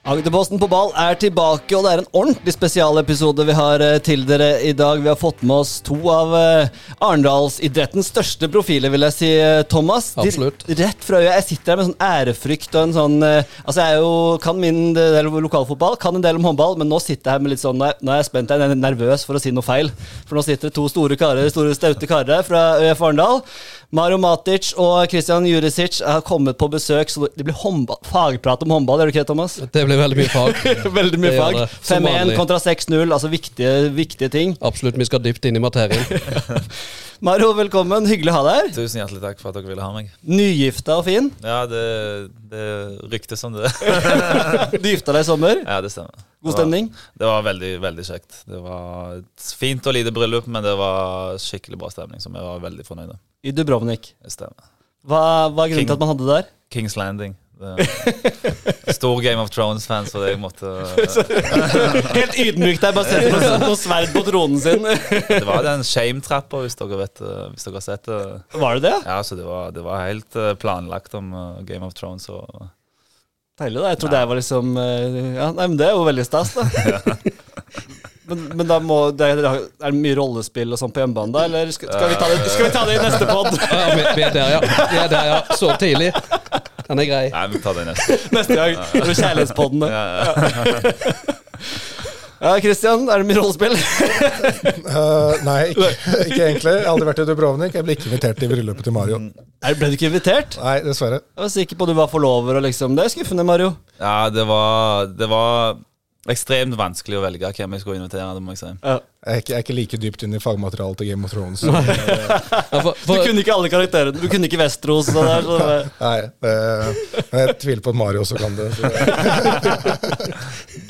Agderposten på ball er tilbake, og det er en ordentlig spesialepisode vi har eh, til dere i dag. Vi har fått med oss to av eh, Arendalsidrettens største profiler, vil jeg si, eh, Thomas. Absolutt. Rett fra øya. Jeg sitter her med sånn ærefrykt og en sånn Altså, jeg er jo, kan min del om lokalfotball, kan en del om håndball, men nå sitter jeg her med litt sånn Nå er er jeg spent, jeg er nervøs for å si noe feil. For nå sitter det to store karer, store staute karer fra ØF Arendal. Mario Matic og Christian Jurisic har kommet på besøk, så det blir håndball, fagprat om håndball, gjør det ikke det, Thomas? Det blir veldig mye fag. Veldig mye fag. 5-1 kontra 6-0, altså viktige, viktige ting. Absolutt, vi skal dypt inn i materien. Mario, velkommen. Hyggelig å ha deg her. Tusen hjertelig takk for at dere ville ha meg. Nygifta og fin. Ja, det, det ryktes som det. Du gifta deg i sommer. Ja, det stemmer. God stemning. Det var, det var veldig, veldig kjekt. Det var et fint og lite bryllup, men det var skikkelig bra stemning, så jeg var veldig fornøyd med. I Dubrovnik. Det stemmer. Hva, hva er grunnen til at man hadde det der? Kings Landing. Stor Game of Thrones-fan, så jeg måtte Helt ydmykt der, bare setter noe, noe sverd på tronen sin. Det var den shame-trappa, hvis eh, Hvis dere har sett det. Var det det? Ja, så det var, det var helt eh, planlagt om eh, Game of Thrones. Og, Deilig, da. Jeg trodde jeg var liksom Ja, nei, men det er jo veldig stas, da. Men, men da må det, er det mye rollespill og sånn på hjemmebane, da? Eller skal, skal, vi ta det, skal vi ta det i neste pod? Ja, vi, vi er der, ja. Vi er der, ja. Så tidlig. Den er grei. nei, vi tar det neste. Neste gang. Det blir Kjærlighetspodden. Ja, ja. Ja, Christian, er det mye rollespill? uh, nei, ikke, ikke egentlig. Jeg har aldri vært i Dubrovnik. Jeg ble ikke invitert i bryllupet til Mario. Er, ble du ikke invitert? Nei, dessverre. Jeg var sikker på at du var forlover og liksom Det er skuffende, Mario. Ja, det var, det var ekstremt vanskelig å velge hvem jeg skulle invitere. det må jeg si. Jeg er ikke, jeg er ikke like dypt inn i fagmaterialet til Game of Thrones. Ja, for, Du kunne ikke alle karakterene. Du kunne ikke Vestros og der. Så det, Nei, eh, men jeg tviler på at Mario også kan det.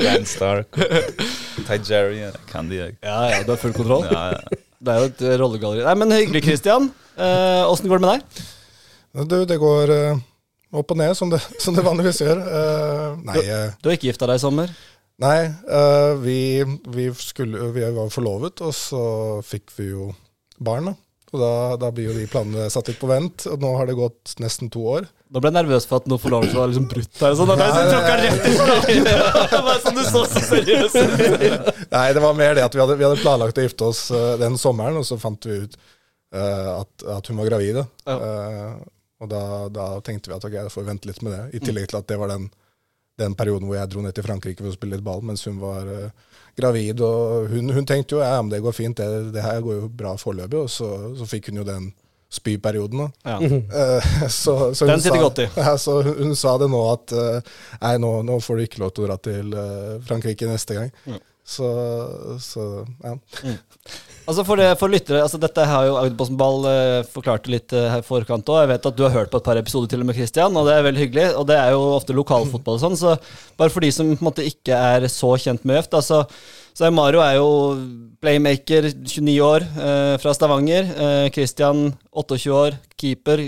Grand Stark. Ty Candy jeg Kan de, jeg. ja, ja, du har full kontroll. Ja, ja. Det er jo et eh, rollegalleri. Nei, men hyggelig, Christian. Åssen går det med deg? Du, det går eh, opp og ned, som det, som det vanligvis gjør. Eh, nei, du, Du har ikke gifta deg i sommer? Nei uh, vi, vi, skulle, vi var forlovet, og så fikk vi jo barn. da. Og da, da blir jo de planene satt litt på vent. Og nå har det gått nesten to år. Nå ble jeg nervøs for at noe forlovelse var liksom brutt her. Sånn. Nei, det var mer det at vi hadde, vi hadde planlagt å gifte oss uh, den sommeren, og så fant vi ut uh, at, at hun var gravid. Ja. Uh, og da, da tenkte vi at ok, da får vi vente litt med det. I tillegg til at det var den, den perioden hvor jeg dro ned til Frankrike for å spille litt ball mens hun var uh, gravid. Og hun, hun tenkte jo ja, men det går fint, det, det her går jo bra foreløpig. Og så, så fikk hun jo den spyperioden. da. Ja. Uh, så, så hun Den sitter godt i. Ja, så hun, sa det nå at uh, nei, nå, nå får du ikke lov til å dra til Frankrike neste gang. Så, så ja. Altså For, det, for lyttere, altså dette har jo Agderposten Ball eh, forklart litt eh, her i forkant òg. Jeg vet at du har hørt på et par episoder til og med, Christian, og det er veldig hyggelig. Og det er jo ofte lokalfotball og sånn, så bare for de som på en måte ikke er så kjent med Øft, altså, så, er Mario er jo playmaker, 29 år, eh, fra Stavanger. Eh, Christian, 28 år, keeper.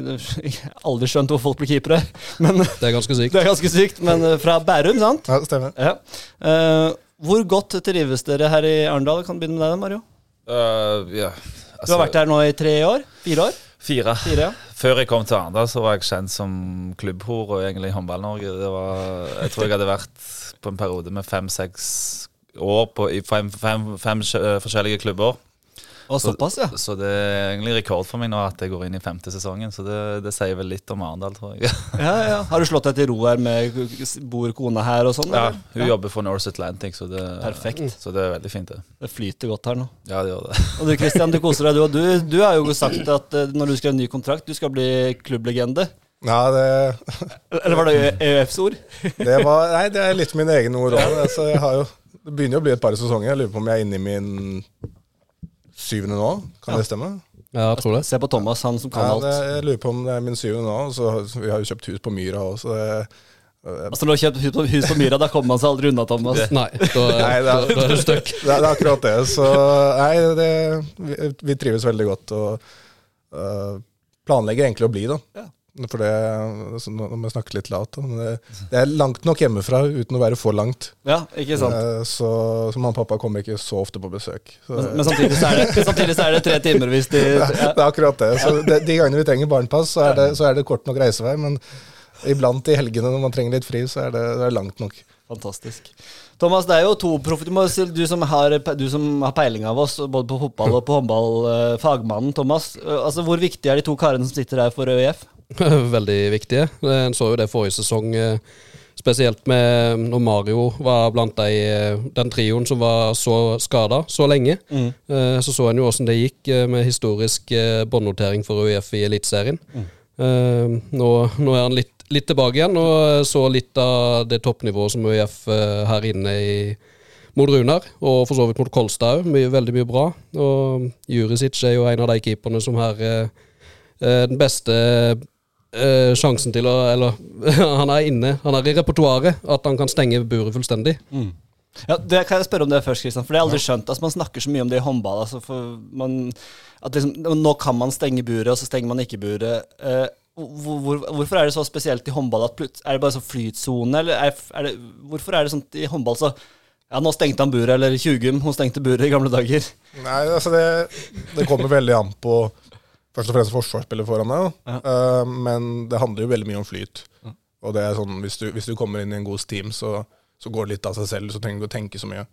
Aldri skjønt hvor folk blir keepere, men det er ganske sykt. det er ganske sykt. Men eh, fra Bærum, sant? ja, det stemmer. Ja. Eh, hvor godt trives dere her i Arendal? Kan begynne med deg, Mario. Øh, altså, Du har vært der nå i tre år? Fire år? Fire. Fire, ja. Før jeg kom til Arendal, så var jeg kjent som klubbhore og egentlig i Håndball-Norge. Det var, Jeg tror jeg hadde vært på en periode med fem-seks år på, i fem, fem, fem skj- forskjellige klubber. Og såpass, ja. Så det er egentlig rekord for meg nå at jeg går inn i femte sesongen. Så det, det sier vel litt om Arendal, tror jeg. ja, ja. Har du slått deg til ro her med Bor kona her og sånn? Ja, hun hun jobber for Norse Atlantic, så det, Perfekt. så det er veldig fint, det. Det flyter godt her nå. Ja, det gjør det. Og du Christian, du koser deg, du. òg. du, du har jo sagt at eh, når du skrev ny kontrakt, du skal bli klubblegende. Ja, det, Eller var det EUFs ord? det var Nei, det er litt mine egne ord òg. Altså, det begynner jo å bli et par sesonger. Jeg lurer på om jeg er inne i min syvende nå. Kan det stemme? Ja, jeg tror det. Se på Thomas, han som kan Ja, det, alt. jeg lurer på om det er min syvende nå. Så, så vi har jo kjøpt hus på Myra òg, så det, Altså, når du har kjøpt hus på, Myra, da kommer man seg aldri unna, Thomas. Nei, da, Nei, det da, er- da er du stuck. det, er- det er akkurat det. Så nei, det, vi, vi trives veldig godt. Og uh, planlegger egentlig å bli, da. Ja. For det, altså, nå må jeg snakke litt lavt, men det, det er langt nok hjemmefra uten å være for langt. Ja, ikke sant. Eh, Så, så mamma og pappa kommer ikke så ofte på besøk. Så, Men, men samtidig, så er det, samtidig så er det tre timer hvis de ja. Det er akkurat det. Så det, De gangene vi trenger barnepass, så er, det, så er det kort nok reisevei. Men iblant i helgene når man trenger litt fri, så er det, det er langt nok. Fantastisk. Thomas, det er jo to proffer. Du, du, som har, du som har peiling av oss, både på fotball og på håndball, eh, fagmannen Thomas. eh, Altså, Hvor viktig er de to karene som sitter her for ØIF? Veldig viktige. En så jo det forrige sesong, eh, spesielt med når Mario var blant de, eh, den trioen som var så skada så lenge. Mm. Så så en jo åssen det gikk eh, med historisk eh, båndnotering for UEF i Eliteserien. Mm. Nå, nå er han litt, litt tilbake igjen, og så litt av det toppnivået som eh, her inne i mot Runar, og for så vidt mot Kolstad òg. Veldig mye bra. Og Jurisic er jo en av de keeperne som her eh, eh, den beste eh, sjansen til å Eller han er inne, han er i repertoaret. At han kan stenge buret fullstendig. Ja, det kan jeg spørre om det først, Kristian, for det har jeg aldri skjønt. Altså, man snakker så mye om det i håndball. Altså, for man, at liksom, nå kan man stenge buret, og så stenger man ikke buret. Uh, hvor, hvor, hvorfor er det så spesielt i håndball? At plut- er det bare sånn flytsone? Eller er, er det, hvorfor er det sånn i håndball så Ja, nå stengte han buret, eller Tjugum, hun stengte buret i gamle dager. Nei, altså det, det kommer veldig an på først og fremst forsvarsspiller foran deg. ja. uh, men det handler jo veldig mye om flyt. Og det er sånn, hvis du, hvis du kommer inn i en god team, så, så går det litt av seg selv. Så trenger du ikke å tenke så mye.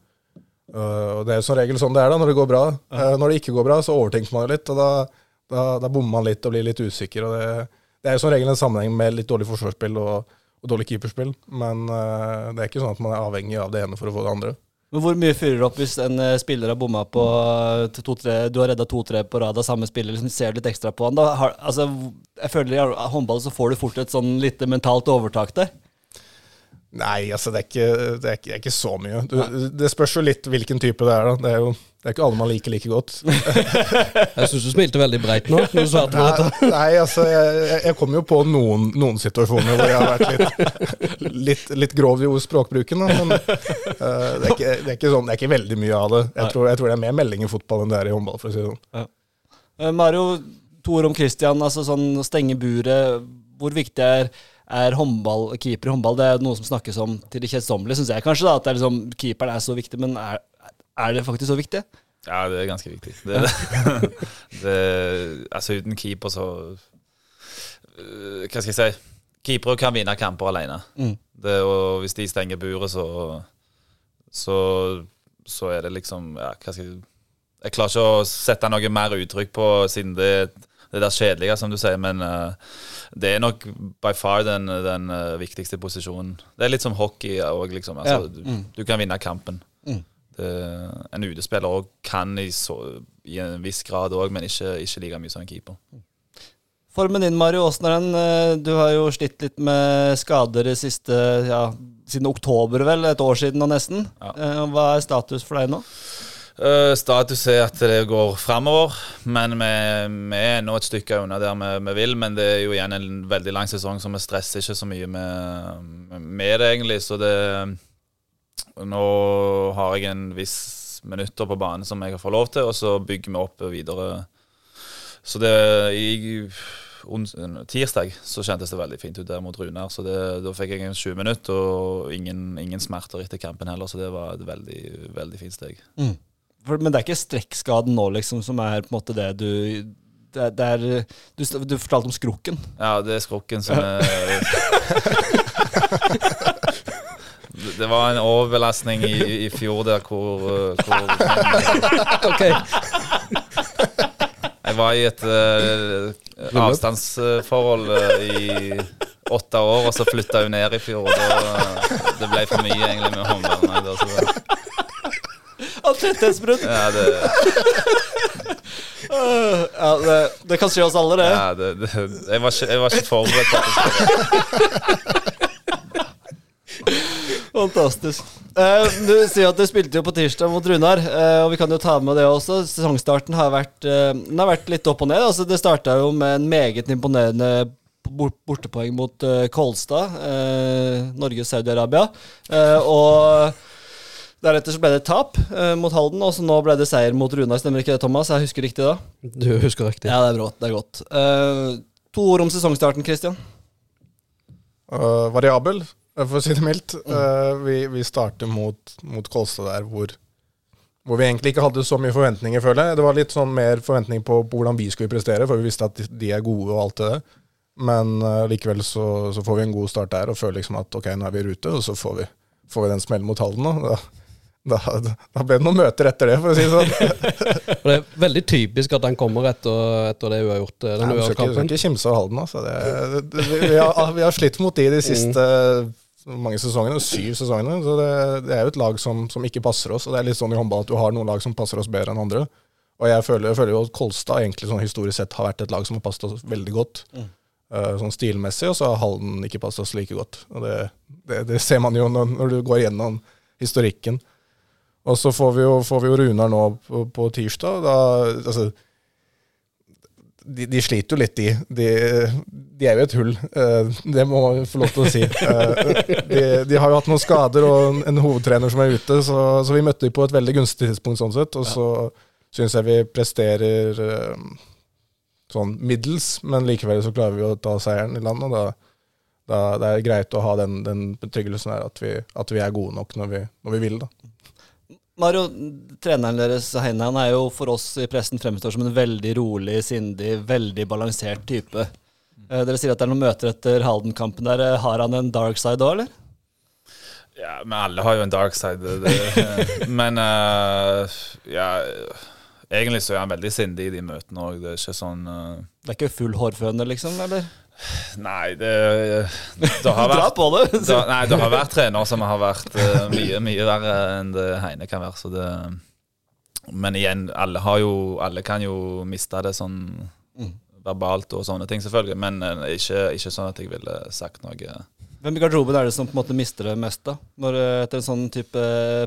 Uh, og det er jo som regel sånn det er da, når det går bra. Eh, når det ikke går bra, så overtenker man litt, og da, da, da bommer man litt og blir litt usikker. og det, det er jo som regel en sammenheng med litt dårlig forsvarsspill og, og dårlig keeperspill. Men det er ikke sånn at man er avhengig av det ene for å få det andre. Men hvor mye fyrer det opp hvis en eh, spiller har bomma på eh, Du har redda to-tre på rad av samme spiller, liksom ser litt ekstra på han? Da har, altså, jeg føler I håndball så får du fort et sånn lite mentalt overtak der. Nei, altså det er ikke, det er ikke, det er ikke så mye. Du, det spørs jo litt hvilken type det er. da. Det er jo det er ikke alle man liker like godt. Jeg syns du smilte veldig breit nå. Nei, nei altså jeg, jeg- kom kommer jo på noen, noen situasjoner hvor jeg har vært litt, litt, litt grov i språkbruken. Da, men uh, det, er ikke, det, er ikke sånn, det er ikke veldig mye av det. Jeg tror, jeg tror det er mer melding i fotball enn det er i håndball. for å si det sånn. Eh, Mario, to ord om Christian. Altså sånn stenge buret. Hvor viktig er, er håndball, keeper i håndball? Det er noe som snakkes om til det kjedsommelige, syns jeg kanskje. da, At det er liksom, keeperen er så viktig, men er, er det faktisk så viktig? Ja, det er ganske viktig. Det, det, altså uten keeper så øh, Hva skal jeg si? Keepere kan vinne kamper alene. Mm. Det, og hvis de stenger buret, så, så Så er det liksom ja, hva skal jeg Jeg klarer ikke å sette noe mer uttrykk på, siden det er det der kjedelige, som du sier, men uh, det er nok by far den, den uh, viktigste posisjonen. Det er litt som hockey òg, liksom. Altså, Ja. du, du kan vinne kampen. Det, en utespiller òg kan i, så, i en viss grad òg, men ikke, ikke like mye som en keeper. Formen din, Mario, åssen er den? Eh, Du har jo slitt litt med skader siste ja, siden oktober, vel? Et år siden og nesten. Ja. Eh, Hva er status for deg nå? Uh, status er at det går framover, men vi, vi er nå et stykke unna der vi, vi vil. Men det er jo igjen en veldig lang sesong, så vi stresser ikke så mye med, med det, egentlig. Så det Nå har jeg en viss minutter på banen som jeg får lov til, og så bygger vi opp videre. Så det i tirsdag så kjentes det veldig fint ut der mot Runar. Så det, da fikk jeg en 20 minutter og ingen, ingen smerter etter kampen heller, så det var et veldig, veldig fint steg. For, men det er ikke strekkskaden nå, liksom, som er på en måte det du det, er- det er, du, du fortalte om skrukken. Ja, det er skrukken som er Det- var en overbelastning i, i fjor der hvor, uh, hvor Ok, Jeg var i et uh, avstandsforhold uh, i åtte år, og så flytta hun ned i fjor. Og da, uh, det ble for mye egentlig med håndball. Nei, da, så det, ja, det, Ja, det, det kan skje oss alle, det. ja, det, det jeg, var ikke, jeg var ikke forberedt på det Fantastisk. Uh, du sier at du spilte jo på tirsdag mot Runar, uh, og vi kan jo ta med det også. Sesongstarten har vært, uh, den har vært litt opp og ned. Altså, det starta jo med en meget imponerende bortepoeng mot eh, Kolstad, Norge-Saudi-Arabia. Eh, og Deretter så ble det tap eh, mot Halden, og så nå ble det seier mot Runar. Stemmer ikke det, Thomas? Jeg husker riktig da? Du husker riktig. Ja, det er bra. Det er godt. Eh, to ord om sesongstarten, Christian. Uh, variabel, for å si det mildt. Mm. vi, vi starter mot, mot Kolstad der hvor, hvor vi egentlig ikke hadde så mye forventninger, føler jeg. Det var litt sånn mer forventning på, på hvordan vi skulle prestere, for vi visste at de, er gode og alt det der. Men uh, likevel så, så får vi en god start der og føler liksom at ok, nå er vi i rute, og så får vi, får vi den smellen mot Halden. Da, da, da ble det noen møter etter det, for å si det sånn. Det er veldig typisk at han kommer etter, etter det hun har gjort. eh, Den Nei, vi skal ikke, kimse av Halden. Altså. Det, det, det, vi, har, vi har slitt mot de de siste mange sesongene, syv sesongene. Så det, det er jo et lag som, som ikke passer oss. Og det er litt sånn i håndball at du har noen lag som passer oss bedre enn andre. Og jeg føler, jeg føler jo at Kolstad egentlig sånn historisk sett har vært et lag som har passet oss veldig godt. eh, sånn stilmessig, og så har Halden ikke passet oss like godt. Og det, det, det ser man jo når, når du går gjennom historikken. Og så får vi jo, får vi jo Runar nå på, på tirsdag. Da, altså, de, de sliter jo litt, de. de. De er jo et hull, eh, det må man få lov til å si. Eh, de, de har jo hatt noen skader og en, en hovedtrener som er ute, så, så vi møtte dem på et veldig gunstig tidspunkt sånn sett. Og så syns jeg vi presterer eh, sånn middels, men likevel så klarer vi å ta seieren i land. Og da, da det er greit å ha den, den betryggelsen her at vi, at vi er gode nok når vi, når vi vil, da. Mario, treneren deres, Heinan, er jo for oss i pressen fremstår som en veldig rolig, sindig, veldig balansert type. Eh, Dere sier at det er noen møter etter Halden-kampen der. Eh, Har han en dark side òg, eller? Ja, men alle har jo en dark side. Det, det. Men uh, ja Egentlig så er han veldig sindig i de møtene òg. Det er ikke sånn uh... Det er ikke full hårføne, liksom? eller? Nei, det, det har vært på det! det, Nei, det har vært trenere som har vært uh, mye, mye verre enn det Heine kan være. Så det Men igjen, alle har jo Alle kan jo miste det sånn verbalt og sånne ting, selvfølgelig. Men uh, ikke, ikke sånn at jeg ville sagt noe Hvem i garderoben er det som på en måte mister det mest, da? Når, etter en sånn type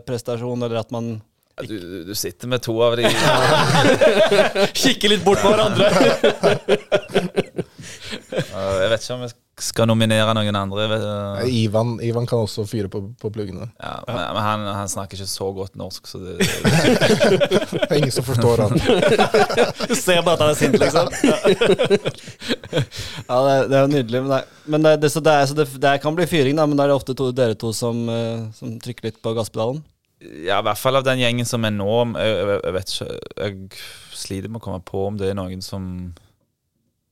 prestasjon, eller at man du, du sitter med to av de kikker litt bort på hverandre? Jeg vet ikke om jeg skal nominere noen andre. Eh, Ivan, Ivan kan også fyre på, på pluggene. ja, men, men han, han snakker ikke så godt norsk, så det, Det er ingen som forstår han. Du ser bare at han er sint, liksom. Ja, det, er- det er jo nydelig. Men, det, men det, det, så det, er, så det, det kan bli fyring, da, men da er det ofte to, dere to som, eh, som trykker litt på gasspedalen. Ja, I hvert fall av den gjengen som er nå. Jeg, jeg, jeg vet ikke Jeg sliter med å komme på om det er noen som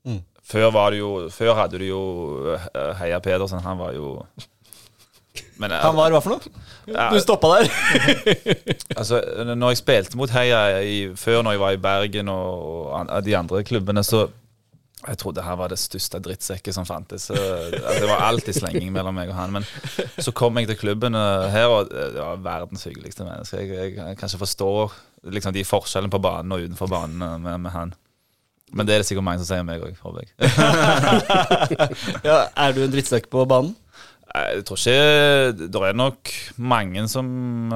Mm. Før var det jo Før hadde du jo eh, Heia Pedersen. Han var jo men, eh, Han var hva for noe? ja, Du stoppa der. Altså, når jeg spilte mot Heia i, før, når jeg var i Bergen og, og de andre klubbene, så jeg trodde her var det største drittsekket som fantes. Altså, det var alltid slenging mellom meg og han. Men så kom jeg til klubben eh, her, og det var verdens hyggeligste menneske. Jeg, jeg, jeg kan ikke forstå liksom, de forskjellene på banen og utenfor banen eh, med, med han. Men det er det sikkert mange som sier meg òg, håper jeg. Ja, er du en drittsekk på banen? Jeg tror ikke Det er nok mange som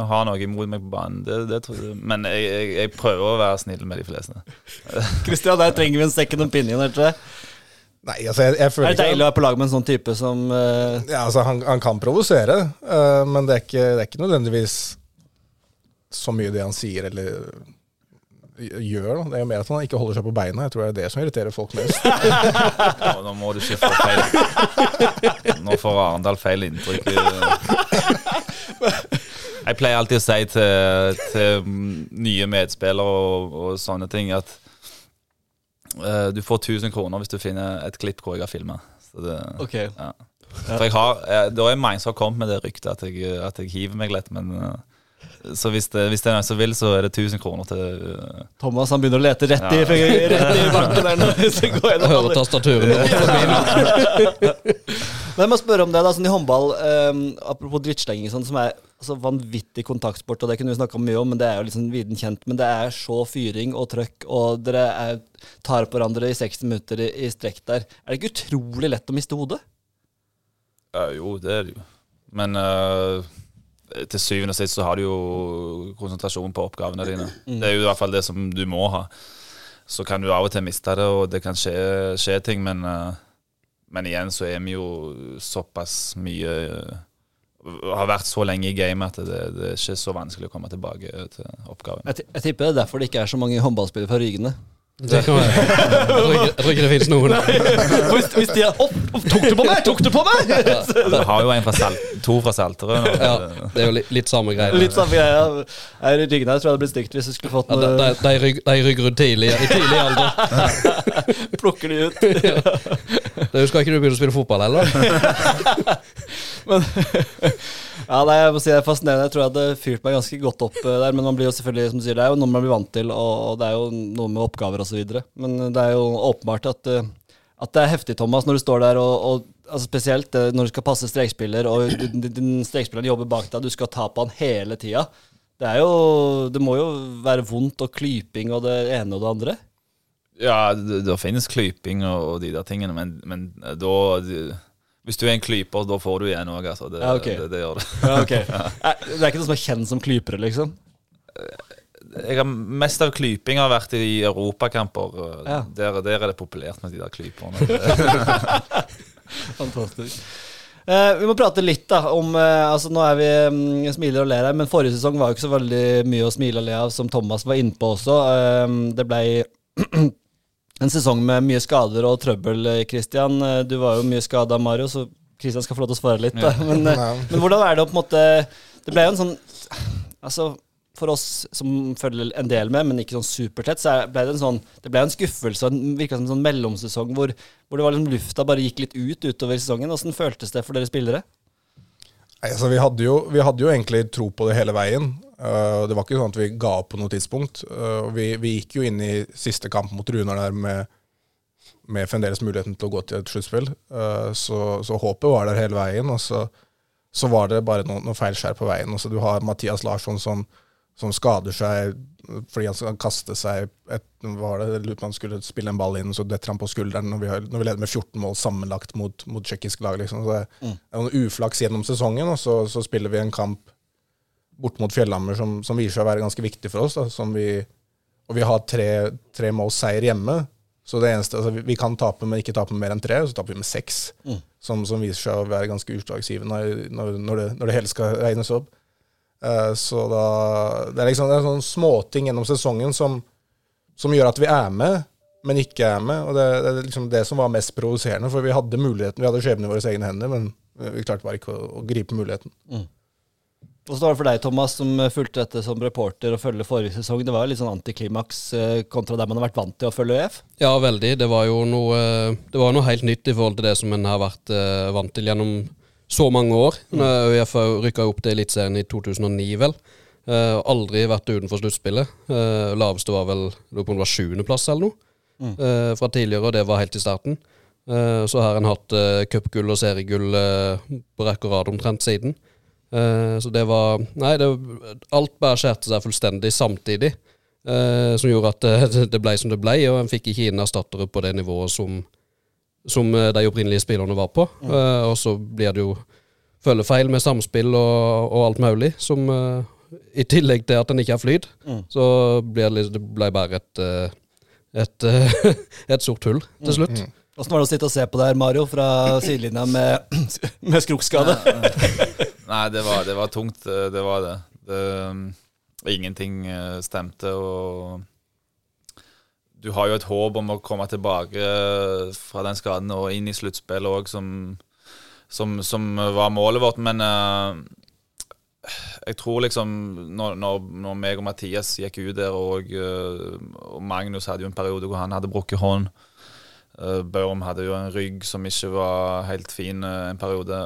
har noe imot meg på banen. Det, det tror jeg. Men jeg, jeg, jeg prøver å være snill med de fleste. Kristian, der trenger vi en second opinion. her, tror jeg. Nei, altså, jeg, jeg føler Er det ikke deilig å være på lag med en sånn type som uh... Ja, altså, han, han kan provosere, uh, men det er, ikke, det er ikke nødvendigvis så mye det han sier eller gjør. Da. Det er jo mer at han ikke holder seg på beina. Jeg tror det er det som irriterer folk mest. Nå, nå må du få feil Nå får Arendal feil inntrykk. Jeg pleier alltid å si til, til nye medspillere og, og sånne ting at uh, du får 1000 kroner hvis du finner et klipp hvor jeg har filma. Ok. Ja. For jeg har, eh, Det er mange som har kommet med det ryktet at jeg, at jeg hiver meg litt, men eh, så hvis det, hvis det er noen som vil, så er det 1000 kroner til uh... Thomas han begynner å lete rett i, Ja. rett i banken der nå. Hvis vi går Jeg gjennom hører alle. tastaturet. Men jeg må spørre om det, da, sånn i håndball, um, apropos drittslenging, sånn, som er altså, vanvittig kontaktsport, og det kunne vi snakka mye om, men det er jo liksom viden kjent. Men det er så fyring og trøkk, og dere er, tar på hverandre i 60 minutter i, i strekk der. Er det ikke utrolig lett å miste hodet? Ja, jo, det er det jo. Men eh, til syvende og sist så har du jo konsentrasjon på oppgavene dine. Det er jo i hvert fall det som du må ha. Så kan du av og til miste det, og det kan skje, skje ting, men, eh, men igjen så er vi jo såpass mye eh, har vært så lenge i gamet at det, det er ikke så vanskelig å komme tilbake til oppgaven. Jeg, jeg tipper det er derfor det ikke er så mange håndballspillere fra Rygene. Det kan være. Jeg tror ikke, jeg tror ikke det finnes noen. hvis, hvis de er Opp, tok du på meg! Tok du på meg! Det har jo en fra Salt, to fra Salterød. nå. Ja, det er jo litt, litt samme greia. Litt samme greia. Her i Rygene her tror jeg det hadde blitt stygt hvis du skulle fått Ja, de, noe de, de, rygg, de rygger ut tidlig, i tidlig alder. Plukker de ut. Det skal ikke du begynne å spille fotball heller? Ja, nei, jeg må si det er fascinerende. Jeg tror jeg hadde fyrt meg ganske godt opp eh, der. Men man blir jo selvfølgelig, som du sier, det er jo noe man blir vant til, og, det er jo noe med oppgaver osv. Men det er jo åpenbart at, eh, at det er heftig, Thomas, når du står der og, og altså Spesielt eh, når du skal passe strekspiller, og din- strekspiller jobber bak deg, du skal ta på han hele tida. Det er jo Det må jo være vondt og klyping og det ene og det andre. Ja, det, finnes klyping og, og de der tingene, men, men da Hvis du er en klyper, da får du igjen òg, altså. Det, Ja, okay. det, det gjør det. Ja, ok. Eh, Det er ikke noe som er kjent som klypere, liksom? Jeg har Mest av klyping har vært i europakamper. Ja. Der, der er det populært med de der klyperne. Fantastisk. Eh, vi må prate litt da om eh, altså Nå er vi mm, smiler og ler her, men forrige sesong var jo ikke så veldig mye å smile og le av, som Thomas var inne på også. Eh, det ble en sesong med mye skader og trøbbel, eh, Christian. Eh, Du var jo mye skada, Mario, så Christian skal få lov til å svare litt. Da. Men, eh, Ja. men hvordan er det å på en måte Det ble jo en sånn Altså, for oss som følger en del med, men ikke sånn supertett, så ble det en sånn Det ble en skuffelse og en- virka som en sånn mellomsesong hvor, hvor det var liksom lufta bare gikk litt ut utover sesongen. Åssen føltes det for dere spillere? Altså, vi, hadde jo, vi hadde jo egentlig tro på det hele veien. Uh, det var ikke sånn at vi ga opp på noe tidspunkt. Uh, vi, vi gikk jo inn i siste kamp mot Runar der med, med fremdeles muligheten til å gå til et sluttspill. Uh, så, så håpet var der hele veien, og så, så var det bare noen noe feilskjær på veien. Og så du har Mathias Larsson som, som skader seg fordi han skal kaste seg et, var det, lurer på han skulle spille en ball inn, så detter han på skulderen når vi, har, når vi leder med 14 mål sammenlagt mot, mot tsjekkisk lag. Liksom. Så det, det er noen uflaks gjennom sesongen, og så, så spiller vi en kamp bort mot Fjellhammer som, som viser seg å være ganske viktig for oss. Da, som vi, og vi har tre, tre måls seier hjemme. Så det eneste, altså vi, vi kan tape, men ikke tape med mer enn tre. og Så taper vi med seks, som, som viser seg å være ganske utslagsgivende når, når, det, når det hele skal regnes opp. Eh, så da Det er liksom det er sånne småting gjennom sesongen som, som gjør at vi er med, men ikke er med. Og det, det er liksom det som var mest provoserende, for vi hadde muligheten, vi hadde skjebnen i våre egne hender, men vi klarte bare ikke å, å gripe muligheten. Og så var det for deg, Thomas, som eh, fulgte dette som reporter og følge forrige sesong? Det var jo litt sånn antiklimaks eh, kontra der man har vært vant til å følge ØF. Ja, veldig. Det var jo noe, det var noe helt nytt i forhold til det som en har vært eh, vant til gjennom så mange år. ØIF rykka opp til Eliteserien i 2009, vel. Uh, aldri vært utenfor sluttspillet. Uh, laveste var vel lurer på om det var sjuendeplass eller noe uh, fra tidligere, og det var helt i starten. Så har en hatt uh, cupgull og seriegull på rekke og rad omtrent siden. Så det var Nei, det, alt bare skjærte seg fullstendig samtidig. som gjorde at det, det ble som det ble, og en fikk ikke inn erstattere på det nivået som, som eh, de opprinnelige spillerne var på. Eh, og så blir det jo følgefeil med samspill og, og alt mulig, som uh, i tillegg til at en ikke har flyt, så blir det, det ble bare et, et, et sort hull til slutt. Åssen var det å sitte og se på det her, Mario, fra sidelinja med, med skrukkskade? Nei, det var, det var tungt. Det var det. det um, ingenting stemte, og du har jo et håp om å komme tilbake fra den skaden og inn i sluttspillet òg, som, som, som var målet vårt. Men uh, jeg tror liksom når, når, når meg og Mathias gikk ut der, og, eh, og Magnus hadde jo en periode hvor han hadde brukket hånd uh, Børm hadde jo en rygg som ikke var helt fin uh, en periode.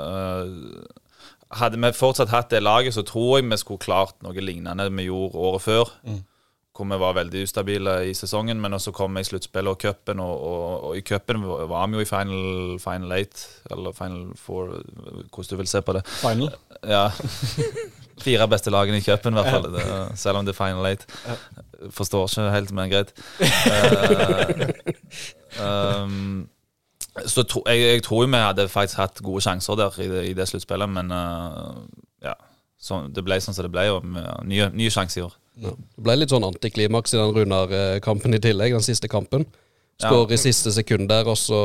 hadde vi fortsatt hatt det laget, så tror jeg vi skulle klart noe lignende vi gjorde året før. Hvor vi var veldig ustabile i sesongen, men også kom vi i sluttspillet og cupen. Og, og, og i cupen var vi jo i final, final eight, eller final four, hvordan du vil se på det. Final. Ja. Fire beste lagene i cupen, i hvert fall. Det, selv om det er final eight. Forstår ikke helt, men greit. Uh, um, så tro, jeg, jeg tror vi hadde faktisk hatt gode sjanser der i det, i det sluttspillet, men ja. Så det ble sånn som det ble, og nye, nye sjanser i år. Ja. Det ble litt sånn antiklimaks i den Runar-kampen i tillegg, den siste kampen. Skårer i siste sekund der, og så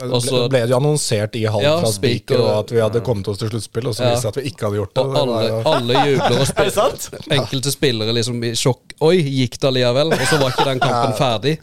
Det ble, ble det jo annonsert i halv Ja, fra Spiker- at vi hadde kommet oss til sluttspill, og så Ja. viste det at vi ikke hadde gjort det. Og Det alle, var jo- alle jubler og spiller. Enkelte spillere liksom i sjokk. Oi, gikk det allikevel? Og så var ikke den kampen ferdig.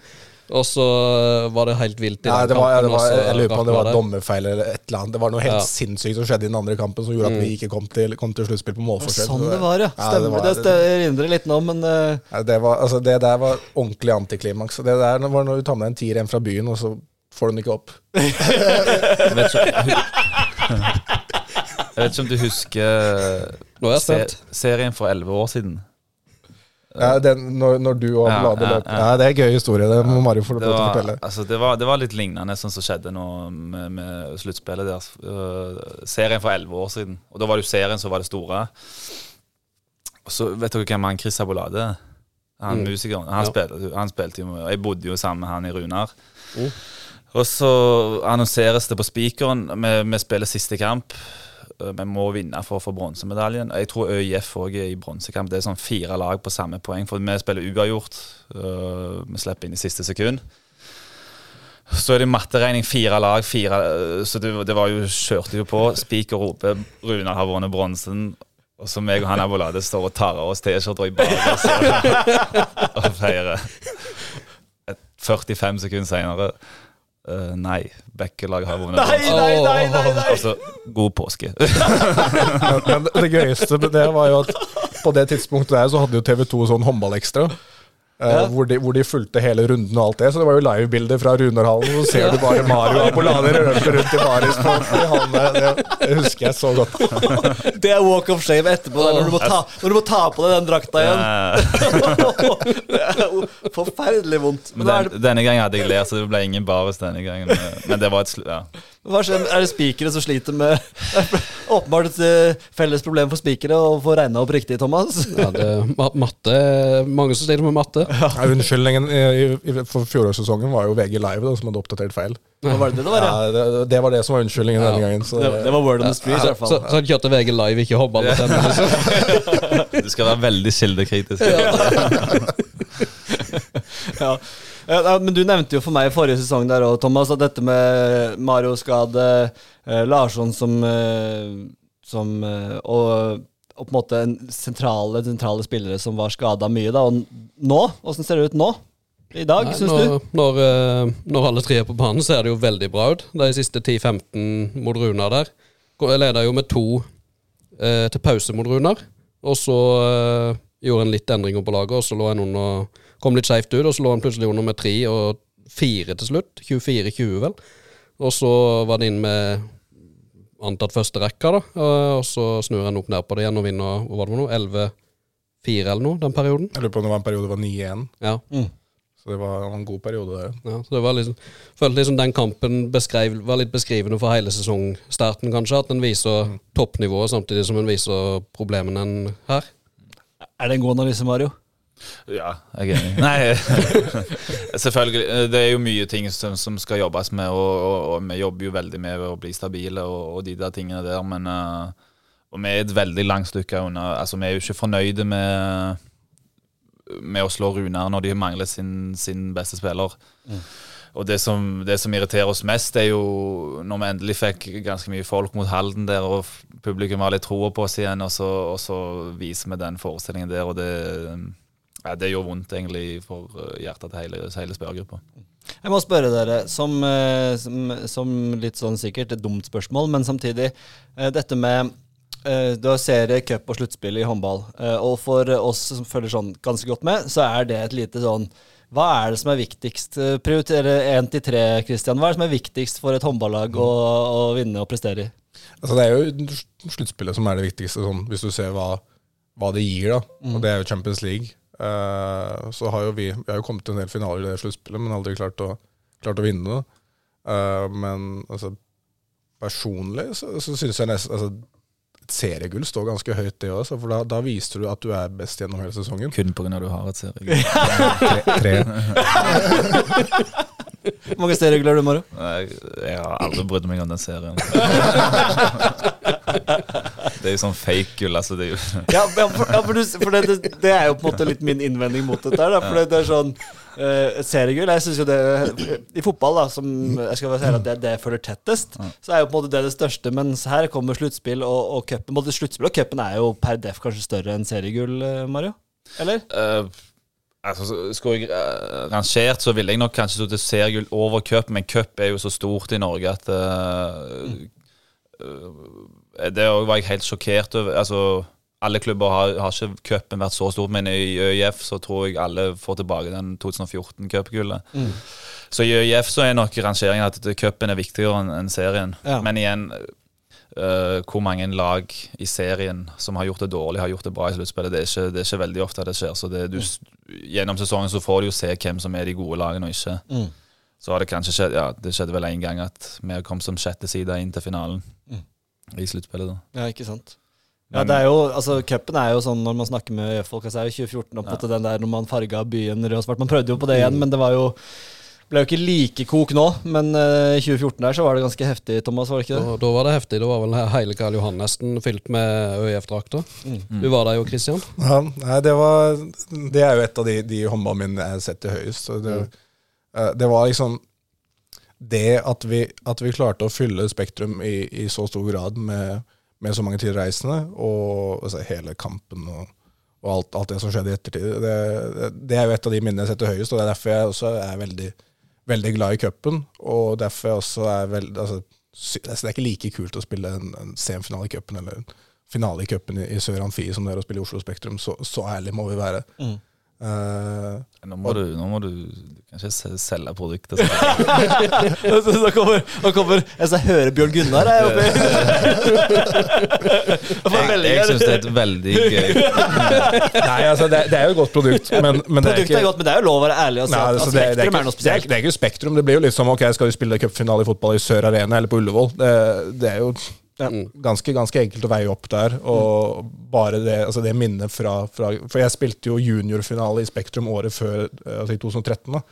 Og så øh, var det helt vilt i Nei, den var, kampen. var, jeg lurer på om det var dommerfeil eller et eller annet. Det var noe helt Ja. Mm. sinnssykt som skjedde i den andre kampen som gjorde at vi ikke kom til, kom til sluttspill på målforskjell. Sånn det var, ja. Ja, det, var- det det, jeg erindrer litt nå, men uh... Det, var, altså, det der var ordentlig antiklimaks. Det der var når du tar med deg en tier hjem fra byen, og så får du den ikke opp. Jeg vet ikke, jeg vet ikke om du husker Nå er jeg se, serien for elleve år siden. Ja, den, når, når du og Ja, Blade ja, løp. ja. Ja, det er en gøy historie. Det må Mario få lov til å var, fortelle. altså, det, var, det var litt lignende sånn som skjedde nå med, med sluttspillet deres. Uh, serien for elleve år siden. Og da var det jo serien som var det store. Og så vet dere hvem han Chris Abolade er? Han Mm. musikeren. Han, Ja. spilte, han spilte jo Jeg bodde jo sammen med han i Runar. Mm. Og så annonseres det på spikeren. Vi, vi spiller siste kamp. Øh, Vi må vinne for å få bronsemedaljen. Jeg tror ØIF òg er i bronsekamp. Det er sånn fire lag på samme poeng. For vi spiller uavgjort. Øh, Vi slipper inn i siste sekund. Så er det matteregning. Fire lag, fire øh, Så det, det var jo kjørte jo på. Spiker roper 'Runar har vunnet bronsen'. Og så meg og han Abolade står og tar av oss T-skjorter i badet og feirer. 45 sekunder seinere Nei, bekkelag har vunnet Nei, nei, nei! nei, nei. Altså, god påske. Men, men det- det gøyeste med det var jo at på det tidspunktet der så hadde jo TV2 sånn håndballekstra. Eh, Ja. hvor, de, hvor de fulgte hele runden og alt det. Så det var jo livebilder fra Runarhallen. Så ser du bare Mario Apolade røpe rundt i baris på i. Det, det husker jeg så godt. Det er walk of shame etterpå, der, når, du må ta, når du må ta på deg den drakta igjen. Det er forferdelig vondt. Men Men den, denne gangen hadde jeg lært, så det ble ingen baris denne gangen. Men det var et slutt, Ja. Hva skjer? Er det spikere som sliter med Åpenbart et eh, felles problem for spikere å få regna opp riktig, Thomas. Ja, det, er matte Mange som sliter med matte. Ja, unnskyldningen i, i, for fjorårssesongen var jo VG Live da, som hadde oppdatert feil. Hva var det det var? Ja? Ja, det, det var det som var unnskyldningen denne gangen. Så, Det, det var word on the street, i hvert fall. så hadde kjørte VG Live, ikke hobba. Liksom. Du skal være veldig kildekritisk. Ja. Ja, ja, men du nevnte jo for meg i forrige sesong der også, Thomas, at dette med Mario-skade, eh, Larsson som, eh, som eh, og, og på en måte en sentrale, sentrale spillere som var skada mye. da, Og nå? Åssen ser det ut nå? I dag, syns du? når, når, alle tre er på banen, ser det jo veldig bra ut. De siste 10-15 mot Runar der. Jeg leda jo med to eh, til pause mot Runar. Og så eh, gjorde en litt endringer på laget, og så lå en under Kom litt skeivt ut, og så lå han plutselig under med tre og fire til slutt. 24-20, vel. Og så var det inn med antatt første rekka, da. Og så snur han opp ned på det igjen og vinner hva var det for noe, 11-4 eller noe den perioden. Jeg lurer på om det var en periode det var 9-1. Ja. Så det var en god periode der. Ja, så det var liksom, følte liksom den kampen beskrev, var litt beskrivende for hele sesongstarten, kanskje. At den viser toppnivået samtidig som den viser problemene her. Er det en god analyse, Mario? Ja, jeg er enig. Nei, selvfølgelig. Det er jo mye ting som, som skal jobbes med, og, og, og vi jobber jo veldig med å bli stabile og, og de der tingene der, men uh, Og vi er et veldig langt stykke unna. Altså, vi er jo ikke fornøyde med med å slå Runar når de mangler sin, sin beste spiller. Og det som, det som irriterer oss mest, er jo når vi endelig fikk ganske mye folk mot Halden der, og publikum har litt troa på oss igjen, og så, og så viser vi den forestillingen der, og det, ja, det gjør vondt egentlig for eh, hjertet til hele, hele spørregruppa. Jeg må spørre dere, som, eh, som, som litt sånn sikkert et dumt spørsmål, men samtidig eh, dette med Du har serie, cup og sluttspill i håndball. Og for oss som følger sånn ganske godt med, så er det et lite sånn Hva er det som er viktigst? Prioritere én til tre, Christian. Hva er det som er viktigst for et håndballag å, å vinne og prestere i? Altså, det er jo sluttspillet som er det viktigste, sånn, hvis du ser hva, hva det gir. da. Og det er jo Champions League. Eh, så har jo vi Vi har jo kommet til en del finaler i det sluttspillet, men aldri klart å, klart å vinne det. Uh, men altså, personlig så, så syns jeg nesten altså, Et seriegull står ganske høyt, det òg. For da, da viser du at du er best gjennom hele sesongen. Kun pga. du har et seriegull. Tre. tre. Hvor mange seriegull har du, Mario? Jeg, har aldri brydd meg om den serien. det er jo sånn fake gull, altså. Det er jo Ja, for, ja, for, du, for det, det, er jo på en måte litt min innvending mot dette. her, da, For det, det er sånn uh, Seriegull Jeg synes jo det I fotball, da, som jeg skal si at det, det jeg føler tettest, så er jo på en måte det det største. Mens her kommer sluttspill og, og cupen. Sluttspill og cupen er jo per def kanskje større enn seriegull, eh, Mario? Eller? Eh, altså, Skulle jeg uh, rangert, så ville jeg nok kanskje stått til seriegull over cup, men cup er jo så stort i Norge at eh, uh, Det var jeg helt sjokkert over. Altså, alle klubber har, har ikke cupen vært så stort, men i ØIF så tror jeg alle får tilbake den 2014-cupgullet. Så i ØIF så er nok rangeringen at cupen er viktigere enn serien. Ja. Men igjen eh, hvor mange lag i serien som har gjort det dårlig, har gjort det bra i sluttspillet. Det, det er ikke veldig ofte det skjer. Så det, du, Gjennom sesongen så får du jo se hvem som er de gode lagene og ikke. Mm. Så har det kanskje skjedd Ja, det skjedde vel én gang at vi kom som sjette side inn til finalen i sluttspillet. da Ja, ikke sant. Ja, det er jo, altså Cupen er jo sånn når man snakker med folk, så er jo 2014 opp til den der når man farga byen rød og svart. Man prøvde jo på det igjen, men det var jo ble jo ikke like kok nå. Men eh, i 2014 der så var det ganske heftig, Thomas, var det ikke det? Og da var det heftig. Da var vel hele Karl Johan nesten fylt med ØIF-drakter. Du var der jo, Christian. Ja, nei, det var Det er jo et av de, de håndballminnene jeg setter høyest. Så det, eh, det var liksom Det at vi, at vi klarte å fylle Spektrum i, i så stor grad med, med så mange tilreisende, og altså, hele kampen og, og alt, alt det som skjedde i ettertid, det, det, det er jo et av de minnene jeg setter høyest, og det er derfor jeg også er veldig, veldig glad i cupen. Og derfor også er veldig altså, altså, Det er ikke like kult å spille en, en semifinale i cupen eller en finale i cupen i, i Sør Amfi som det er å spille i Oslo Spektrum. Så, så ærlig må vi være. Mm. Eh, Nå må du, nå må du, kanskje selge produktet. Så. Så da kommer, da kommer Jeg så hører Bjørn Gunnar her oppe. Og Jeg, jeg syns det er et veldig gøy nei, altså det, det er jo et godt produkt, men, men det er ikke er godt, men det er jo lov å være ærlig og si Nei, at altså, at det, det, er Spektrum ikke, er noe det, er, spesielt. det er ikke Spektrum. Det blir jo litt som ok, skal vi spille cupfinale i fotball i Sør Arena eller på Ullevål. Det, det er jo ganske, ganske enkelt å veie opp der. Og bare det, altså det minnet fra, fra For jeg spilte jo juniorfinale i Spektrum året før, eh, altså i 2013. da.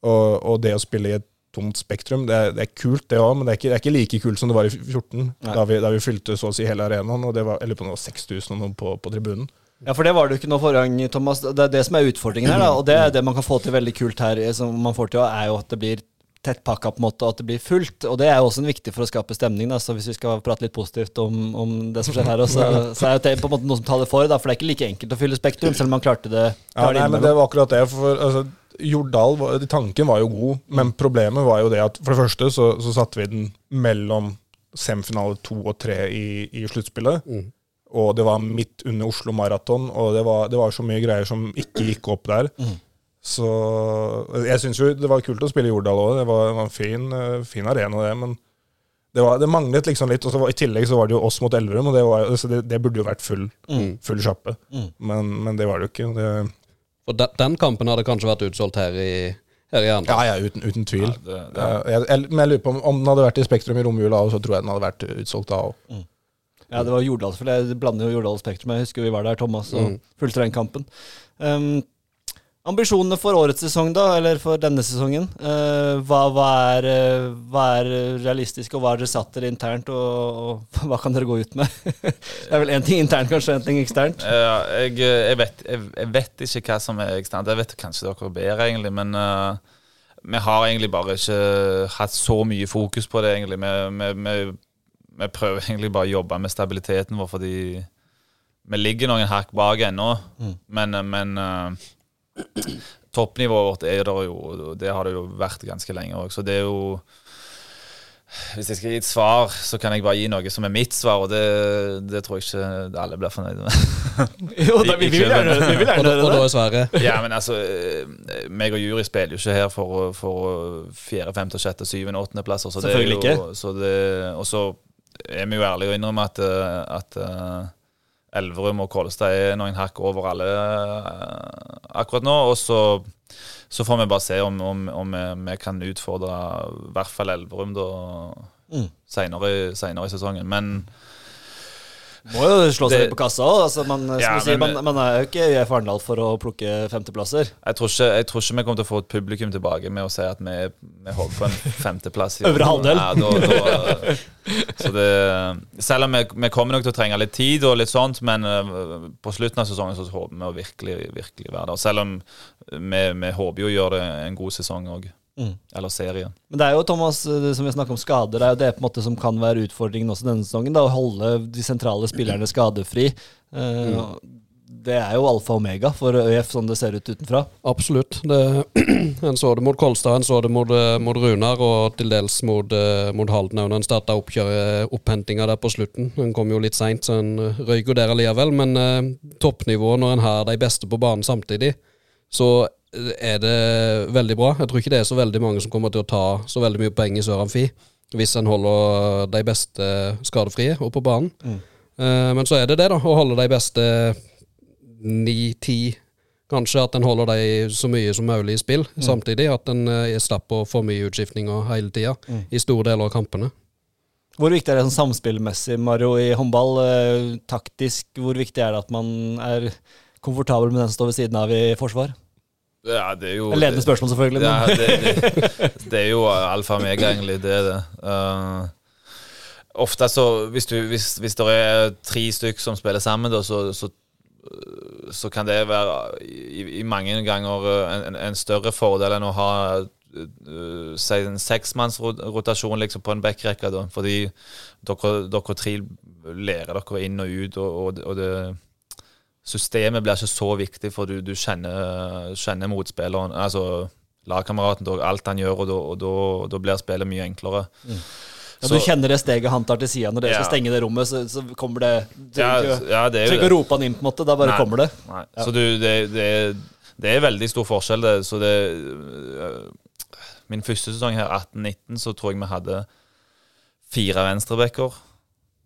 Og, og det å spille i et tomt Spektrum, det er, det er kult, det òg, men det er, ikke, det er ikke like kult som det var i 14, da vi, da vi fylte så å si hele arenaen. og det var, Jeg lurer på om det var 6000 og noe på, på tribunen. Ja, for det var det jo ikke noe forrige gang, Thomas. Det er det som er utfordringen her, da. Og det er det man kan få til veldig kult her, eh, som man får til, er jo at det blir tettpakka på en måte, og at det blir fullt. Og det er jo også en viktig for å skape stemning. Da. Så hvis vi skal prate litt positivt om, om det som skjer her, også, så er jo det på en måte noe som taler for. Da, for det er ikke like enkelt å fylle Spektrum, selv om man klarte det. Ja, nei, men det var akkurat det. For altså, Jordal, tanken var jo god, men problemet var jo det at for det første så, så satte vi den mellom semifinale to og tre i, i sluttspillet. Og det var midt under Oslo Maraton, og det var, det var så mye greier som ikke gikk opp der. Så jeg syns jo det var kult å spille i Jordal òg. Det var, en fin, eh, fin arena, det. Men det, var, det manglet liksom litt. Og så var, i tillegg så var det jo oss mot Elverum, og det, var, det, det burde jo vært full, full sjappe. Men, men det var det jo ikke. Det, og de, den kampen hadde kanskje vært utsolgt her i, her i Ja, ja, uten, uten tvil. Ja, det- det- jeg, jeg, men jeg lurer på om, om den hadde vært i Spektrum i romjula, så tror jeg den hadde vært utsolgt da òg. Ja, det var Jordal Jeg blander jo Jordal og Spektrum. Jeg husker vi var der, Thomas, og fulgte den kampen. Um, ambisjonene for årets sesong, da, eller for denne sesongen. eh, hva, hva, er, eh, hva er realistisk, og hva har dere satt dere internt, og, og hva kan dere gå ut med? det er vel én ting internt, kanskje, én ting eksternt. Ja, jeg, jeg, vet, jeg, jeg vet ikke hva som er eksternt. Jeg vet kanskje dere bedre, egentlig. Men uh, vi har egentlig bare ikke hatt så mye fokus på det, egentlig. Vi, vi, vi, vi prøver egentlig bare å jobbe med stabiliteten vår, fordi vi ligger noen hakk bak ennå. Men, men eh, toppnivået vårt er der jo Det har det jo vært ganske lenge òg. Så det er jo Hvis jeg skal gi et svar, så kan jeg bare gi noe som er mitt svar, og det, det tror jeg ikke alle blir fornøyd med. Jo, da, vi, vi vil gjerne, vi vil gjerne det. og da det. er svaret? Ja, men altså eh, meg og jury spiller jo ikke her for, for fjerde, femte, sjette, syvende, åttendeplasser. Så det er Selvfølgelig jo, ikke. Så det, og så er vi jo ærlige og innrømmer at, eh, at eh, Elverum og Kolstad er noen hakk over alle eh, akkurat nå. Og så, så får vi bare se om, om, om vi, vi kan utfordre i hvert fall Elverum da Mm. seinere i sesongen. Men Må jo slå seg Det- litt på kassa òg. Altså, man, Ja, sier, man, man er jo ikke ØIF Arendal for å plukke femteplasser. Jeg tror, ikke, jeg tror ikke vi kommer til å få et publikum tilbake med å si at vi, vi holder på en femteplass. Øvre halvdel. Ja, da, da, så det, selv om vi, vi kommer nok til å trenge litt tid, og litt sånt, men eh, på slutten av sesongen så håper vi å virkelig, virkelig være der. Selv om vi, vi håper jo å gjøre det en god sesong òg. Mm. Eller serie. Men det er jo Thomas, det som vi snakker om skader, det er jo det på en måte som kan være utfordringen også denne sesongen. Da, å holde de sentrale spillerne skadefri. Eh, Det er jo alfa og omega for ØIF, sånn det ser ut utenfra. Absolutt. Det, en så det mot Kolstad, en så det mot, eh, mot Runar, og til dels mot, eh, mot Halden òg, når en starta opphentinga der på slutten. Den kom jo litt seint, så en røyker røyk jo der allikevel. Men eh, toppnivået, når en har de beste på banen samtidig, så eh, er det veldig bra. Jeg tror ikke det er så veldig mange som kommer til å ta så veldig mye poeng i Sør Amfi, hvis en holder de beste skadefrie oppe på banen. Eh, men så er det det, da. Å holde de beste ni-ti Kanskje at en holder de så mye som mulig i spill, samtidig. At en eh, slipper for mye utskiftninger hele tida, i store deler av kampene. Hvor viktig er det sånn samspillmessig, Mario, i håndball? Eh, taktisk, hvor viktig er det at man er komfortabel med den som står ved siden av i forsvar? Ja, det er jo En ledende spørsmål, selvfølgelig. Ja, det, det, det er jo alfa og mega, egentlig. Det er det. Uh, ofte så Hvis, du, hvis, hvis det er tre stykker som spiller sammen, da, så, så, så kan det være i, i mange ganger en, en- en større fordel enn å ha uh, si en seksmannsrotasjon liksom, på en backrekke. da, Fordi dere, dere tre lærer dere inn og ut, og, og, og det systemet blir ikke så viktig, for du, du kjenner, kjenner motspilleren, altså lagkameraten, alt han gjør, og da- blir spillet mye enklere. Ja, Så- du kjenner det steget han tar til sida når dere Ja. skal stenge det rommet, så, så kommer det Du trenger ja, ja, ikke å rope han inn, på en måte. Da bare Nei. kommer det. Nei. Så du, det, det, er- det er veldig stor forskjell. Det. Så det øh, Min første sesong her, 18-19, så tror jeg vi hadde fire venstrebacker.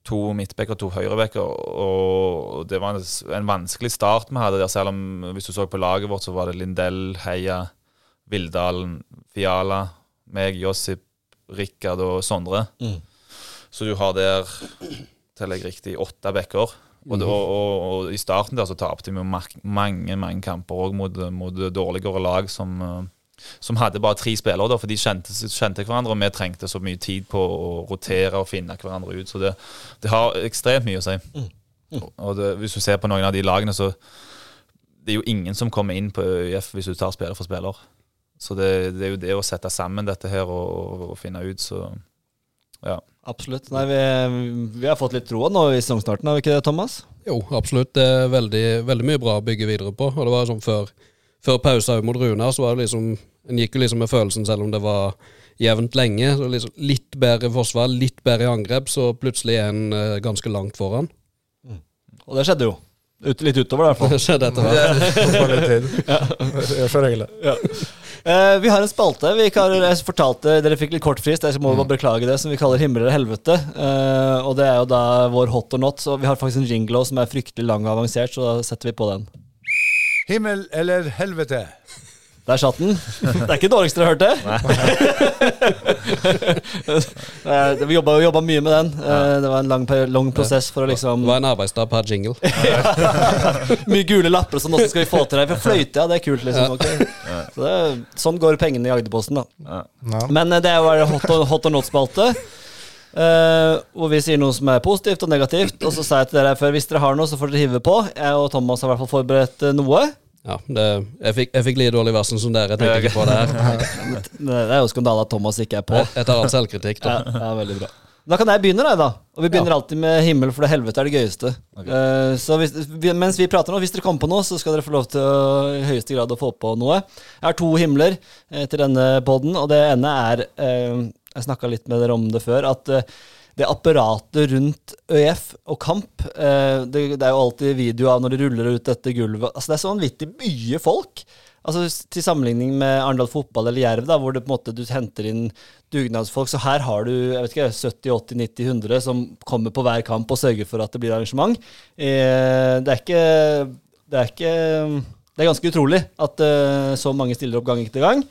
To midtbacker, to høyrebacker. Og det var en, en vanskelig start vi hadde der, selv om hvis du så på laget vårt, så var det Lindell, Heia, Vildalen, Fiala, meg, Josip, Rikard og Sondre. Mm. Så du har der, teller jeg riktig, åtte backer. Og, og, og, og i starten der så tapte vi mange mange kamper òg mot, mot dårligere lag som, eh, som hadde bare tre spillere, da, for de kjente, kjente hverandre, og vi trengte så mye tid på å rotere og finne hverandre ut. Så det, det har ekstremt mye å si. Og det, hvis du ser på noen av de lagene, så det er jo ingen som kommer inn på ØIF hvis du tar spiller for spiller. Så det, det er jo det å sette sammen dette her og, og finne ut, så ja. Absolutt. Nei, vi, vi har fått litt troa nå i sesongstarten, har vi ikke det, Thomas? Jo, absolutt. Det er veldig, veldig mye bra å bygge videre på. Og det var sånn før, før pausa mot Runar, så var det liksom En gikk jo liksom med følelsen, selv om det var jevnt lenge. Så liksom litt bedre forsvar, litt bedre i angrep, så plutselig er en uh, ganske langt foran. Og det skjedde jo. Ut, litt utover, i hvert fall. Det skjedde etter hvert. ja. Eh, vi har en spalte. Vi har, jeg fortalte Dere fikk litt kort frist, jeg må bare beklage det, som vi kaller Himmel eller helvete. Uh, og det er jo da vår hot or not. Så vi har faktisk en jingle som er fryktelig lang og avansert, så da setter vi på den. Himmel eller helvete? Der satt den. Det er ikke det dårligste dere hørte. Vi jobba, jobba mye med den. Eh, det var en lang, lang prosess for å liksom Det var en arbeidsdag per jingle. Mye gule lapper og sånn. Åssen skal vi få til det? For fløyte, ja, det er kult, liksom. Okay. Så det, sånn går pengene i Agderposten, da. Men eh, det er jo hot hot or not-spalte. Uh, hvor vi sier noe som er positivt og negativt. Og så sa jeg til dere før hvis dere har noe, så får dere hive på. Jeg og Thomas har i hvert fall forberedt noe. Ja, det, jeg, fikk, jeg fikk like dårlig varsel som dere. Jeg tenkte ikke på det her. Det er jo skandale at Thomas ikke er på. Jeg jeg tar all selvkritikk, Ja, da. ja, veldig bra. Da kan jeg begynne, da. da. Og vi begynner alltid med himmel, for det helvete er det gøyeste. Eh, så hvis, vi, mens vi prater nå, hvis dere kommer på noe, så skal dere få lov til å, i høyeste grad å få på noe. Jeg har to himler eh, til denne poden, og det ene er uh, Jeg snakka litt med dere om det før. at eh, det apparatet rundt ØIF og kamp eh, det, det er jo alltid video av når de ruller ut dette gulvet. Altså Det er så vanvittig mye folk. Altså Til sammenligning med Arendal fotball eller Jerv, da, hvor det på en måte du henter inn dugnadsfolk. Så her har du jeg vet ikke, 70-80-90-100 som kommer på hver kamp og sørger for at det blir arrangement. Eh, det er ikke Det er ikke Det er ganske utrolig at eh, så mange stiller opp gang etter gang.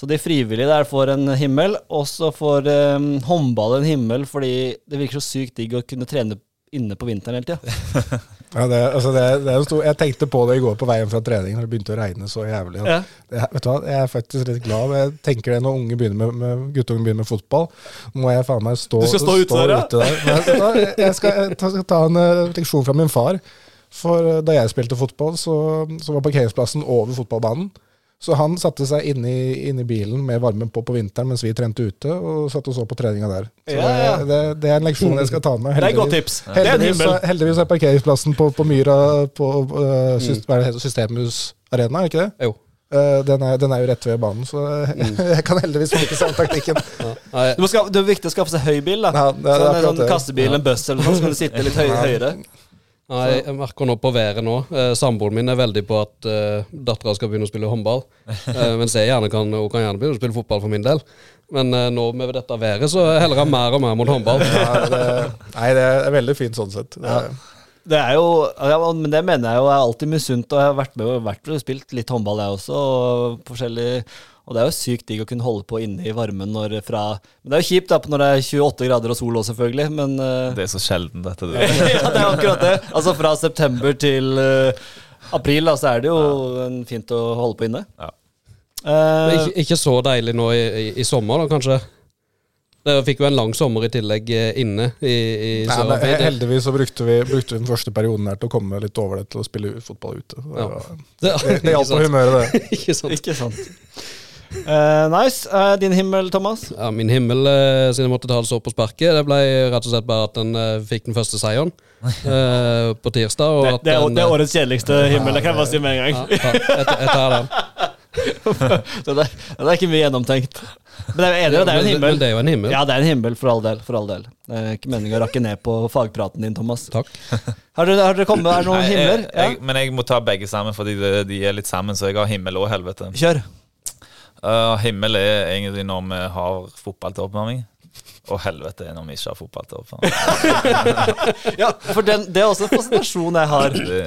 Så de frivillige der får en himmel, og så får um, håndball en himmel fordi det virker så sykt digg å kunne trene inne på vinteren hele tida. Ja, det, altså det, det er stor, jeg tenkte på det i går på veien fra trening, når det begynte å regne så jævlig. Ja. Det, vet du hva, Jeg er faktisk litt glad. Jeg tenker det når unge begynner med, med, guttungen begynner med fotball. Må jeg faen meg stå, Du skal stå ute der, ja? der. Men jeg- jeg skal, jeg ta- skal ta en eh, leksjon fra min far. For eh, da jeg spilte fotball, så, så var parkeringsplassen over fotballbanen. Så han satte seg inne i, inne i bilen med varmen på på vinteren mens vi trente ute, og satt og så på treninga der. Så Ja, ja. Det, det, det er en leksjon jeg skal ta med. Det er et godt heldigvis. tips. Det er en Heldigvis, er- heldigvis er parkeringsplassen på, på Myra på uh, syst, hva er det Systemhus Arena, er ikke det? Jo. Eh, den, er, den er jo rett ved banen, så jeg kan heldigvis bruke samme taktikken. Ja. Du må skaffe, det er viktig å skaffe seg høy bil. da Ja, det er- det er så sånn det. kassebil, en buss eller noe sånt, så kan du sitte litt høy, høyere. Nei, jeg merker nå på været nå. Eh, Samboeren min er veldig på at eh, dattera skal begynne å spille håndball. Eh, mens jeg gjerne kan, hun kan gjerne begynne å spille fotball for min del. Men eh, nå med dette været, så heller jeg mer og mer mot håndball. Ja, det, nei, det er veldig fint sånn sett. Det er, Det er jo, ja, men det mener jeg jo er alltid misunt, og jeg har vært med og vært og spilt litt håndball jeg også. Og, forskjellig, og det er jo sykt digg å kunne holde på inne i varmen når fra Men det er jo kjipt da når det er 28 grader og sol òg, selvfølgelig, men uh, Det er så sjelden, dette. Du. ja, det er akkurat det. Altså fra september til uh, april, da, så er det jo ja. fint å holde på inne. Ja. Eh, Ikke, ikke så deilig nå i, i, i sommer, da, kanskje. Dere fikk jo en lang sommer i tillegg inne i, i nei, men heldigvis så brukte vi, brukte vi den første perioden her til å komme litt over det til å spille fotball ute. Det, Ja. det, det, det hjalp på humøret, det. Ikke sant. ikke sant. Eh, nice. Uh, din himmel, Thomas? Ja, min himmel, uh, siden jeg måtte ta det så på sparket, det ble rett og slett bare at den fikk den første seieren eh, på tirsdag. Og Det, at det, er, den, det er årets kjedeligste himmel, det kan jeg bare si med en gang. ja, ta- jeg, jeg tar den. det, det, det er ikke mye gjennomtenkt. Men jeg er enig, det er jo en himmel. Det er jo en himmel. Ja, det er en himmel, for all del. For all del. Det er ikke meningen å rakke ned på fagpraten din, Thomas. Takk. Har dere, har dere kommet Er det noen Nei, himler? jeg, Ja. jeg, men jeg må ta begge sammen, fordi de, de er litt sammen. Så jeg har himmel og helvete. Kjør. Uh, himmel er egentlig når vi har fotball til oppvarming. Og helvete er når vi ikke har fotball til oppvarming. Ja, for den, det er også en presentasjon jeg har. Det,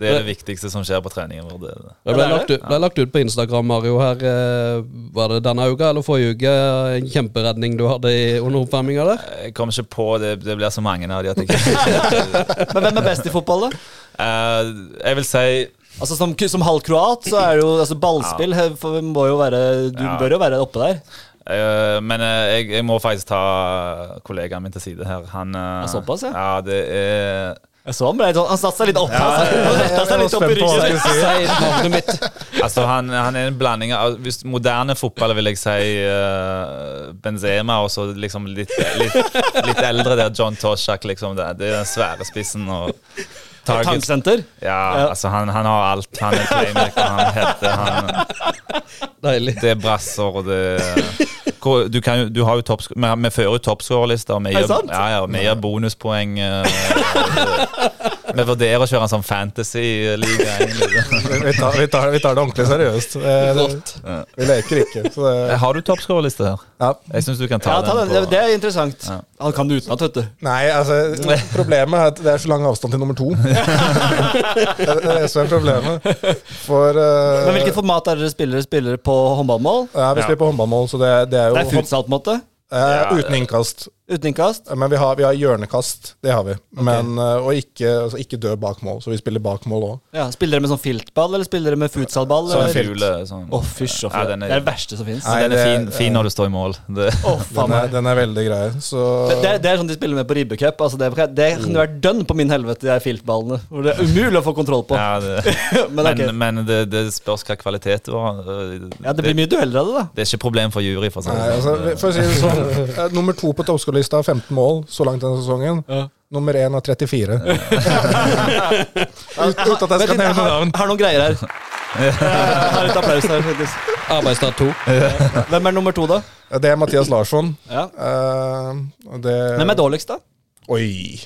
det er det viktigste som skjer på treningen vår. Det, det. Det ble, lagt ut, ble lagt ut på Instagram, Mario, her. eh, Var det denne uka eller forrige uke? En kjemperedning du hadde i, under oppvarminga der? Jeg kom ikke på det. Det blir så mange av de at jeg ikke Men hvem er best i fotball, da? Uh, Jeg vil si Altså Som, som halv kroat så er det jo altså ballspill ja. for, må jo være Du Ja. bør jo være oppe der. Uh, Men uh, jeg, jeg må faktisk ta kollegaen min til side her. Han uh, såpass, ja. ja. Det er Jeg så han ble sånn Han satte seg litt opp. altså. Han retta seg litt opp i ryggen. si. Altså, han, han er en blanding av hvis Moderne fotball vil jeg si Uh, Benzema, og så liksom litt, litt, litt eldre der, John Toshak. Liksom det, det er den svære spissen. og. Tanksenter. Ja, Ja. altså han, han har alt. Han er playmaker, han heter han Deilig. Det er brasser, og det du, kan, du har jo toppsk- vi, vi fører jo toppskårerlister. Vi gir, ja, ja, vi gir bonuspoeng. eh, Vi vurderer å kjøre en sånn fantasy-liga. Vi tar, vi, tar, vi tar det ordentlig seriøst. Det, det, vi leker ikke. Så det, Har du toppskårerliste her? ja. Jeg syns du kan ta, Ja, ta den. Det, på det er interessant. Ja. Han kan det utenat, vet du. Nei, altså Problemet er at det er så lang avstand til nummer to. det er det som er problemet. For uh... Men hvilket format er dere spillere spiller på håndballmål? ja, Vi spiller på håndballmål, så det, det er jo Det er futsal, på en måte? eh, uten innkast. Uten innkast? Men vi har, vi har hjørnekast, det har vi. Men, eh, og ikke, altså, ikke dø bak mål, så vi spiller bak mål òg. Ja, Spiller dere med sånn filtball, eller spiller dere med futsalball? sånn eller? fule sånn. Oh, fysj Ja, er- Det er det verste som fins. Den er det- fin, fin når du står i mål. Det, Oh, faen Den, er- den er veldig grei. Så Det, det, det er sånn de spiller med på ribbecup. Altså det, det kunne vært dønn på min helvete, de filtballene. Hvor det er umulig å få kontroll på. ja, det, Men okay. men men det, det spørs hva kvalitet du har. Ja, det blir mye dueller av det, da. Det er ikke problem for jury. For å si det altså, sånn. for å si det sånn, eh, nummer to på toppskårerlista har 15 mål så langt denne sesongen. Ja. Nummer 1 av 34. Ut, uten at jeg skal nevne har, navn. har noen greier her. Har litt applaus her, faktisk. Arbeidsdag to. Hvem er nummer to, da? Det er Mathias Larsson. Ja. Uh, det, Hvem er dårligst, da? Oi.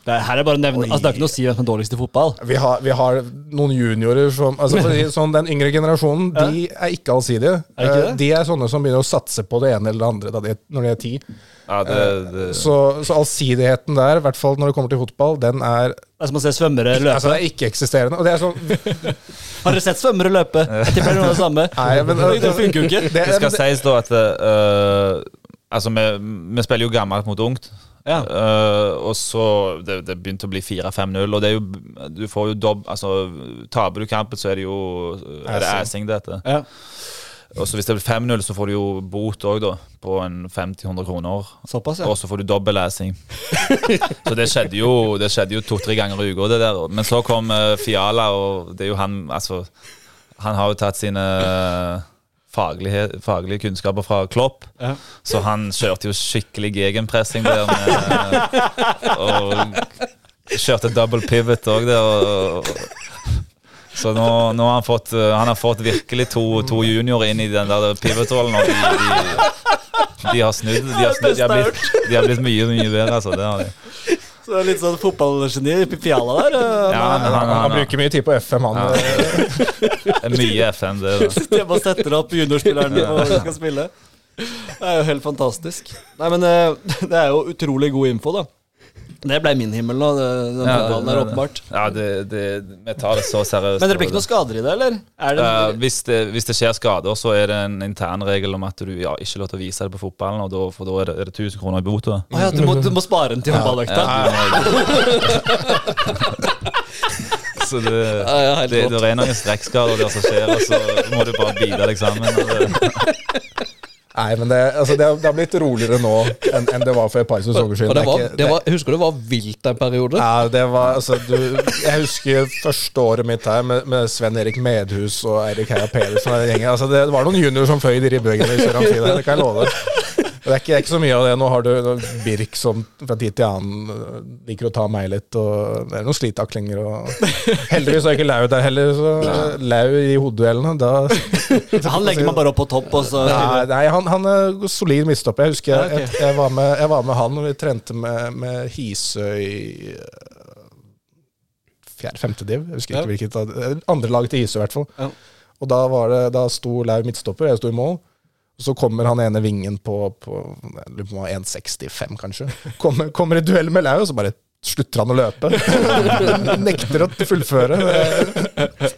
Det er, her er bare å nevne, altså, det er ikke noe å si hvem som er dårligst i fotball. Vi har, vi har noen juniorer som altså for å sånn, Den yngre generasjonen de er ikke allsidige. Er ikke det? Eh, De er sånne som begynner å satse på det ene eller det andre da de, når de er ti. Ja, det, det, Så, så allsidigheten der, i hvert fall når det kommer til fotball, den er, Det er som å se svømmere løpe. altså, det er ikke-eksisterende. Og det er sånn Har dere sett svømmere løpe? Jeg tipper det er noe av det samme. Nei, men, Det funker jo ikke. det, det skal sies da at uh, Altså, vi, vi spiller jo gammelt mot ungt. Ja. Uh, og så det, det begynte å bli 4-5-0, og det er jo Du får jo dobb... Altså, taper du kampen, så er det jo Er det assing, det heter. Ja. Og så hvis det blir 5-0, så får du jo bot òg, da. På en 50-100 kroner. Såpass, ja. Og så får du dobbel lesing. så det skjedde jo Det skjedde jo to-tre ganger i uka, det der. Men så kom uh, Fiala, og det er jo han Altså, han har jo tatt sine eh, faglige, kunnskaper fra Klopp. Ja. Så han kjørte jo skikkelig gegenpressing der. Med, og kjørte double pivot òg der. Og, så nå, nå har han fått eh, Han har fått virkelig to, to juniorer inn i den der pivot-rollen. Og de, de, de har snudd. De har, snudd, de har, blitt, de har blitt mye, mye bedre. Altså, det har de. Så litt sånn fotballgeni i Fiala der. eh, Ja, han han, han, Han bruker mye tid på FM, han. Ja. det er mye FM, det. Sitter hjemme og setter opp juniorspillerne og skal spille. Det er jo helt fantastisk. Nei, men eh, det er jo utrolig god info, da. Det ble min himmel nå, den Ja, fotballen der, åpenbart. Ja, det, det, vi tar det så seriøst. Men det blir ikke noen skader i det, eller? Er det uh, hvis, det, hvis det skjer skader, så er det en intern regel om at du ja, ikke lov til å vise det på fotballen, da, for da er det, er 1000 kroner i bot. Å ja, du må, du må spare den til håndballøkta? så det, Ja, det er noen strekkskader der som skjer, og så må du bare bite deg sammen. og det- Nei, men det, altså, det, det har blitt roligere nå enn enn det var for et par sesonger siden. Det var, det var, husker du det var vilt en periode. Ja, det var, altså, du, jeg husker første året mitt her med, med Sven Erik Medhus og Eirik Heia Pedersen. og den gjengen. Altså, det var noen juniorer som fløy i ribbeveggene i Sør Amfi det kan jeg love deg. Det er, ikke, det er ikke så mye av det. Nå har du Birk som fra tid til annen øh, liker å ta meg litt, og det er noen slitaklinger. Og heldigvis er ikke Lau der heller, så Lau i hodeduellene, da Han legger man bare opp på topp, og så Nei, nei han, han er solid midtstopper. Jeg husker jeg, jeg, jeg, var med, jeg var med han, og vi trente med, med Hisøy Fjerde-femte div. Jeg husker ikke hvilket. Andre laget til Hisøy, i hvert fall. Ja. Og da, var det, da sto Lau midtstopper, jeg sto i mål. Så kommer han ene vingen på, på på om det var 1,65 kanskje. Kommer, kommer i duell med Lau, og så bare slutter han å løpe. Nekter å fullføre.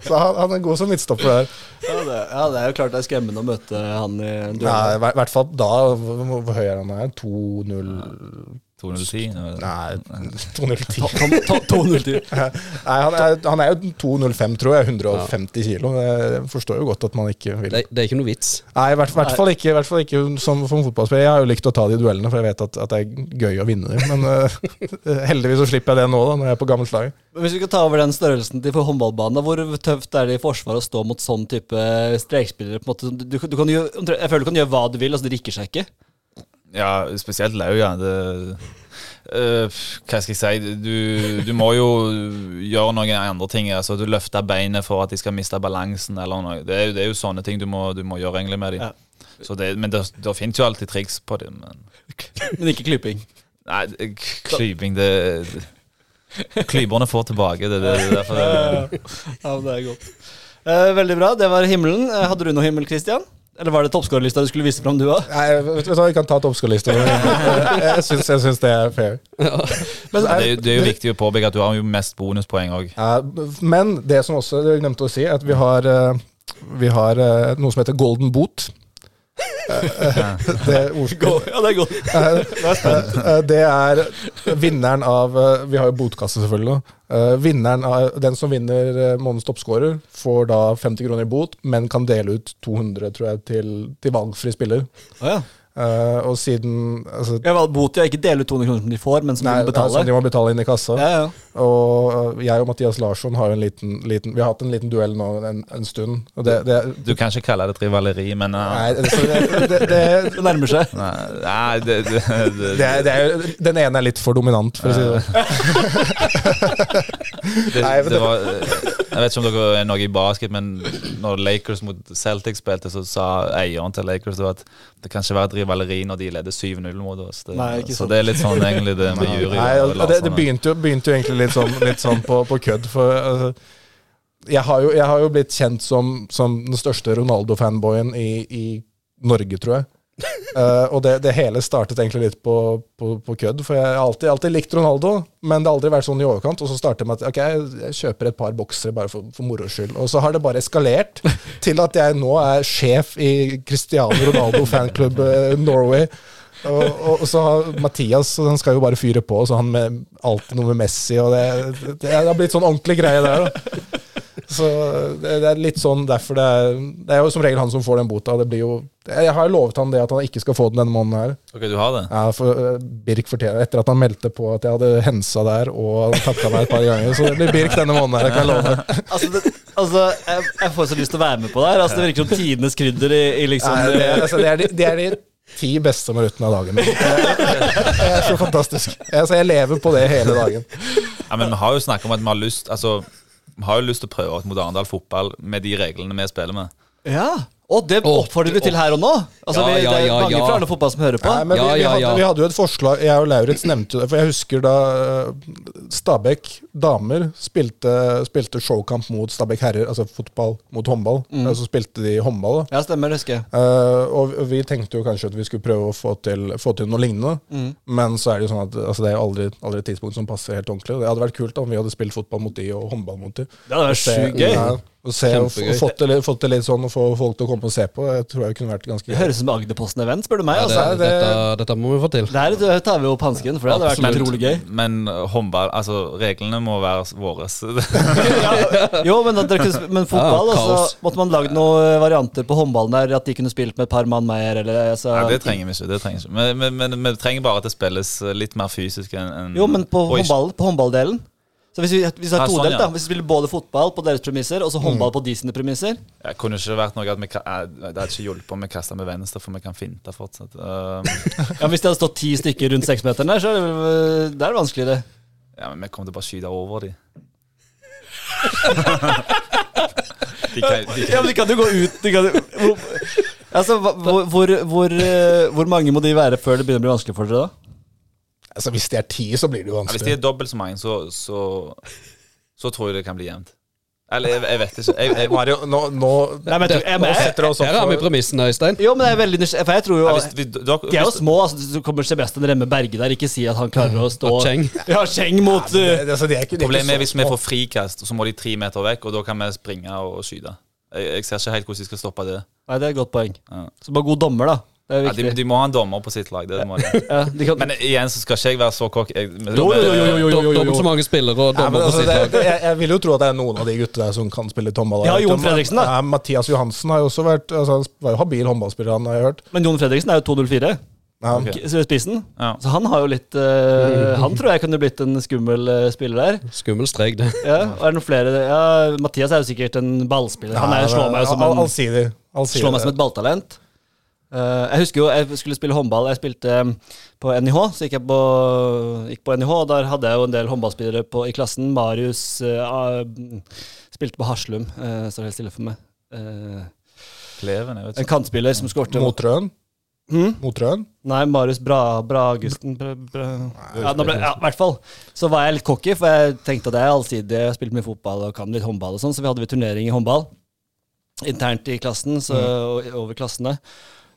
Så han, han er god som midtstopper der. ja det, ja, det er jo klart det er skremmende å møte han i en duell. Ja, i hvert fall da. Hvor høy er han her? 2-0 210. Nei, 2,010. Tom- to- 2-0-10. Nei, han er, han er jo 2,05, tror jeg. 150 kilo. Jeg forstår jo godt at man ikke vil Det, det er ikke noe vits. Nei, i hvert, hvert fall ikke, hvert fall ikke som, som fotballspiller. Jeg har jo likt å ta de duellene, for jeg vet at, at det er gøy å vinne dem. Men uh, heldigvis så slipper jeg det nå, da, når jeg er på gammelt slag. Hvis vi skal ta over den størrelsen til håndballbanen, hvor tøft er det i forsvar å stå mot sånn type strekspillere? på en måte? Du, du kan jo, jeg føler du kan gjøre hva du vil, altså det rikker seg ikke. Ja, spesielt Lau, ja. Det, eh, hva skal jeg si? Du, du må jo gjøre noen andre ting. Altså, du løfter beinet for at de skal miste balansen. Eller noe. Det, er, det er jo sånne ting du må, du må gjøre egentlig med dem. Ja. Det, men det, det finnes jo alltid triks på dem. Men Men ikke klyping. nei, klyping, det, det Klyperne får tilbake. Det, det, det er derfor det, Ja, det er godt. Uh, veldig bra. Det var himmelen. Eh, hadde du noe himmel, Christian? Eller var det toppskårerlista du skulle vise fram, du òg? Vet, du hva, Vi kan ta toppskårerlista. Jeg, jeg, syns- det er fair. det, er, det er jo viktig å påpeke at du har jo mest bonuspoeng òg. Ja, men det som også jeg glemte å si, er at vi har, eh, vi har eh, noe som heter golden boot. Det ordspillet. Ja, det er godt. Eh, Det er vinneren av eh, Vi har jo botkasse, selvfølgelig. Eh, Vinneren av, Den som vinner eh, månedens toppskårer, får da 50 kroner i bot, men kan dele ut 200 tror jeg, til, til valgfri spiller. Oh, ja. Eh, og siden altså, Jeg valgte bot, ja. Ikke dele ut 200 kroner som de får, men som Nei, de må betale. Som de må betale inn i kassa. Ja, ja. Og uh, jeg og Mathias Larsson har jo en liten, liten Vi har hatt en liten duell nå en, en stund. Og det, det, Du kan ikke kalle det et rivaleri, men uh, nei, det, det, det, det, Det nærmer seg. Nei, det, det, det, det, er- det er den ene er litt for dominant, for å si det sånn. Det- var, Jeg vet ikke om dere er noe i basket, men når Lakers mot Celtic spilte, så sa eieren til Lakers at det kan ikke være et rivaleri når de leder 7-0 mot oss. Det, Nei, så det er litt sånn egentlig det med jury. Nei, og og det, det begynte, jo, begynte jo egentlig litt sånn, litt sånn på, på kødd. For altså, jeg, har jo, jeg har jo blitt kjent som, som den største Ronaldo-fanboyen i, i Norge, tror jeg. Eh, og det, det hele startet egentlig litt på, på, på kødd. For jeg har alltid, alltid likt Ronaldo, men det har aldri vært sånn i overkant. Og så starter det med at ok, jeg kjøper et par boksere bare for, for moro skyld. Og så har det bare eskalert til at jeg nå er sjef i Cristiano Ronaldo fanklubb eh, Norway. Og, og, og så har Mathias han skal jo bare fyre på, så han med alltid noe med Messi, og det, det har blitt sånn ordentlig greie der. da. Så det, det er litt sånn derfor det er Det er jo som regel han som får den bota. Det blir jo Jeg har jo lovet han det at han ikke skal få den denne måneden her. Ok, du har det? Ja, for eh, Birk fortjener Etter at han meldte på at jeg hadde hensa der, og han takka meg et par ganger. Så det blir Birk denne måneden her, jeg kan love. Altså, det, altså jeg, jeg får så lyst til å være med på det her. Altså, det virker som tidenes krydder i, i liksom Nei, det, er- altså, det, er de, de, er de ti beste minuttene av dagen. Det er så fantastisk. Altså, jeg lever på det hele dagen. Ja, men vi har jo snakket om at vi har lyst Altså, har jo lyst til å prøve ut mot Arendal fotball med de reglene vi spiller med. Ja. Og det oppfordrer vi til her og nå. Altså, Ja, vi, ja, det er mange ja. fra Arne fotball som hører på. Nei, men vi, vi, ja, hadde, ja. vi hadde jo et forslag, jeg og Lauritz nevnte jo det. For jeg husker da uh, Stabæk damer spilte, spilte showkamp mot Stabæk herrer, altså fotball mot håndball. Mm. Så spilte de håndball. da. Ja, stemmer, det husker jeg. Uh, og vi tenkte jo kanskje at vi skulle prøve å få til, få til noe lignende. Men så er det jo sånn at altså, det er aldri, aldri et tidspunkt som passer helt ordentlig. Det hadde vært kult da, om vi hadde spilt fotball mot de og håndball mot de. Det hadde vært sjukt gøy. Ja, og se, og, og fått, det, fått det litt sånn, og få folk til å komme og se på. Jeg tror jeg kunne vært ganske Det høres ut som Agderposten-event, spør du meg. Ja, det, Altså. dette, dette må vi få til. Der det tar vi opp hansken, for det hadde vært Men- utrolig gøy. Men håndball Altså, reglene må være våre. Jo, men, men fotball, Ja, og så måtte man lagd noen varianter på håndballen der, at de kunne spilt med et par mann mer, eller altså, Nei, det trenger vi ikke. det trenger vi ikke Men, men, men vi trenger bare at det spilles litt mer fysisk enn en, Jo, men på, håndball, på håndballdelen. Så hvis vi, hvis vi har todelt, sånn, ja. da Hvis vi spiller både fotball på deres premisser og så håndball på de sine premisser Ja, kunne ikke vært noe at vi ka- eh, Det hadde ikke hjulpet om vi kasta med venstre, for vi kan finte fortsatt. Uh, Ja, Hvis det hadde stått ti stykker rundt seksmeteren der, så er det, det er det vanskeligere. ja, men vi kommer til å bare skyte over de. de, kan, de Ja, men de kan jo gå ut de kan, jo- hvor, Altså, hva- hvor, hvor, hvor, eh, hvor mange må de være før det begynner å bli vanskelig for dere, da? Altså Hvis det er ti, så blir det jo ja, hvis det er dobbelt så mange, så, så, så tror jeg det kan bli jevnt. Eller jeg, jeg vet ikke. Jeg, jeg, Mario, nå, nå, Nei, men, jeg, nå jeg, setter du oss opp Her har vi premissen, Øystein. jo, men jeg er veldig nysgjerrig, for jeg tror jo ja, hvis, vi, dere, De er jo hvis, små. altså Du kommer Sebastian Remme Berge der, ikke si at han klarer å stå Og Cheng. Ja, Cheng mot det, eh, det, altså, det er ikke, de er ikke Problemet er hvis vi får frikast, så må de tre meter vekk, og da kan vi springe og skyte. Jeg, jeg ser ikke helt hvordan de skal stoppe det. Nei, det er et godt poeng. Ja. Så bare god dommer, da. Det er Ja, de, de må ha en dommer på sitt lag. Det må de. Ja, de kan, Men igjen så skal ikke jeg være så kokk. Dobbelt så mange spillere og Nei, men altså, på altså, sitt lag. det, jeg, jeg vil jo tro at det er noen av de gutta der som kan spille håndball. Ja, Jon Fredriksen, da. Ja, Mathias Johansen har jo også vært altså, Han var jo habil håndballspiller, han har jeg hørt. men Jon Fredriksen er jo 204. Ja, Okay. Spissen. Ja. Så han har jo litt uh, Han tror jeg kunne blitt en skummel uh, spiller der. Skummel strek, det. Ja, og er det noen flere Ja, Mathias er jo sikkert en ballspiller. Han er, slår meg jo som All- en allsidig. Slår meg som et balltalent. Eh, jeg husker jo jeg skulle spille håndball. Jeg spilte um, på NIH, så gikk jeg på, gikk på NIH, og der hadde jeg jo en del håndballspillere på, i klassen. Marius uh, spilte på Haslum, uh, står helt stille for meg. Eh, Kleven, jeg vet en kantspiller som skårte Mot Røen. Hmm? Mot Røen. Nei, Marius Bra, Bragusten Bra, Bra. Ja, i hvert fall. Så var jeg litt cocky, for jeg tenkte at jeg er allsidig. Jeg har spilt mye fotball og kan litt håndball og sånn, så vi hadde vi turnering i håndball internt i klassen, så, og, over klassene.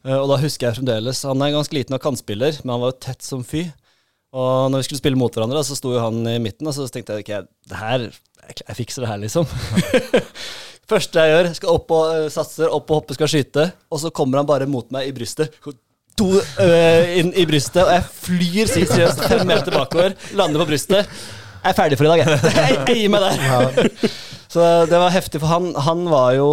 Eh, og da husker jeg fremdeles Han er ganske liten og kantspiller, men han var jo tett som fy. Og når vi skulle spille mot hverandre, så sto jo han i midten, og så tenkte jeg ok, det her, jeg, fikser det her, liksom. Første jeg gjør, skal opp og eh, satser, opp og hoppe, skal skyte, og så kommer han bare mot meg i brystet. To øh, inn i brystet, og jeg flyr seriøst fem meter bakover, lander på brystet. Jeg er ferdig for i dag. Jeg, jeg gir meg der. Så det var heftig, for han, han var jo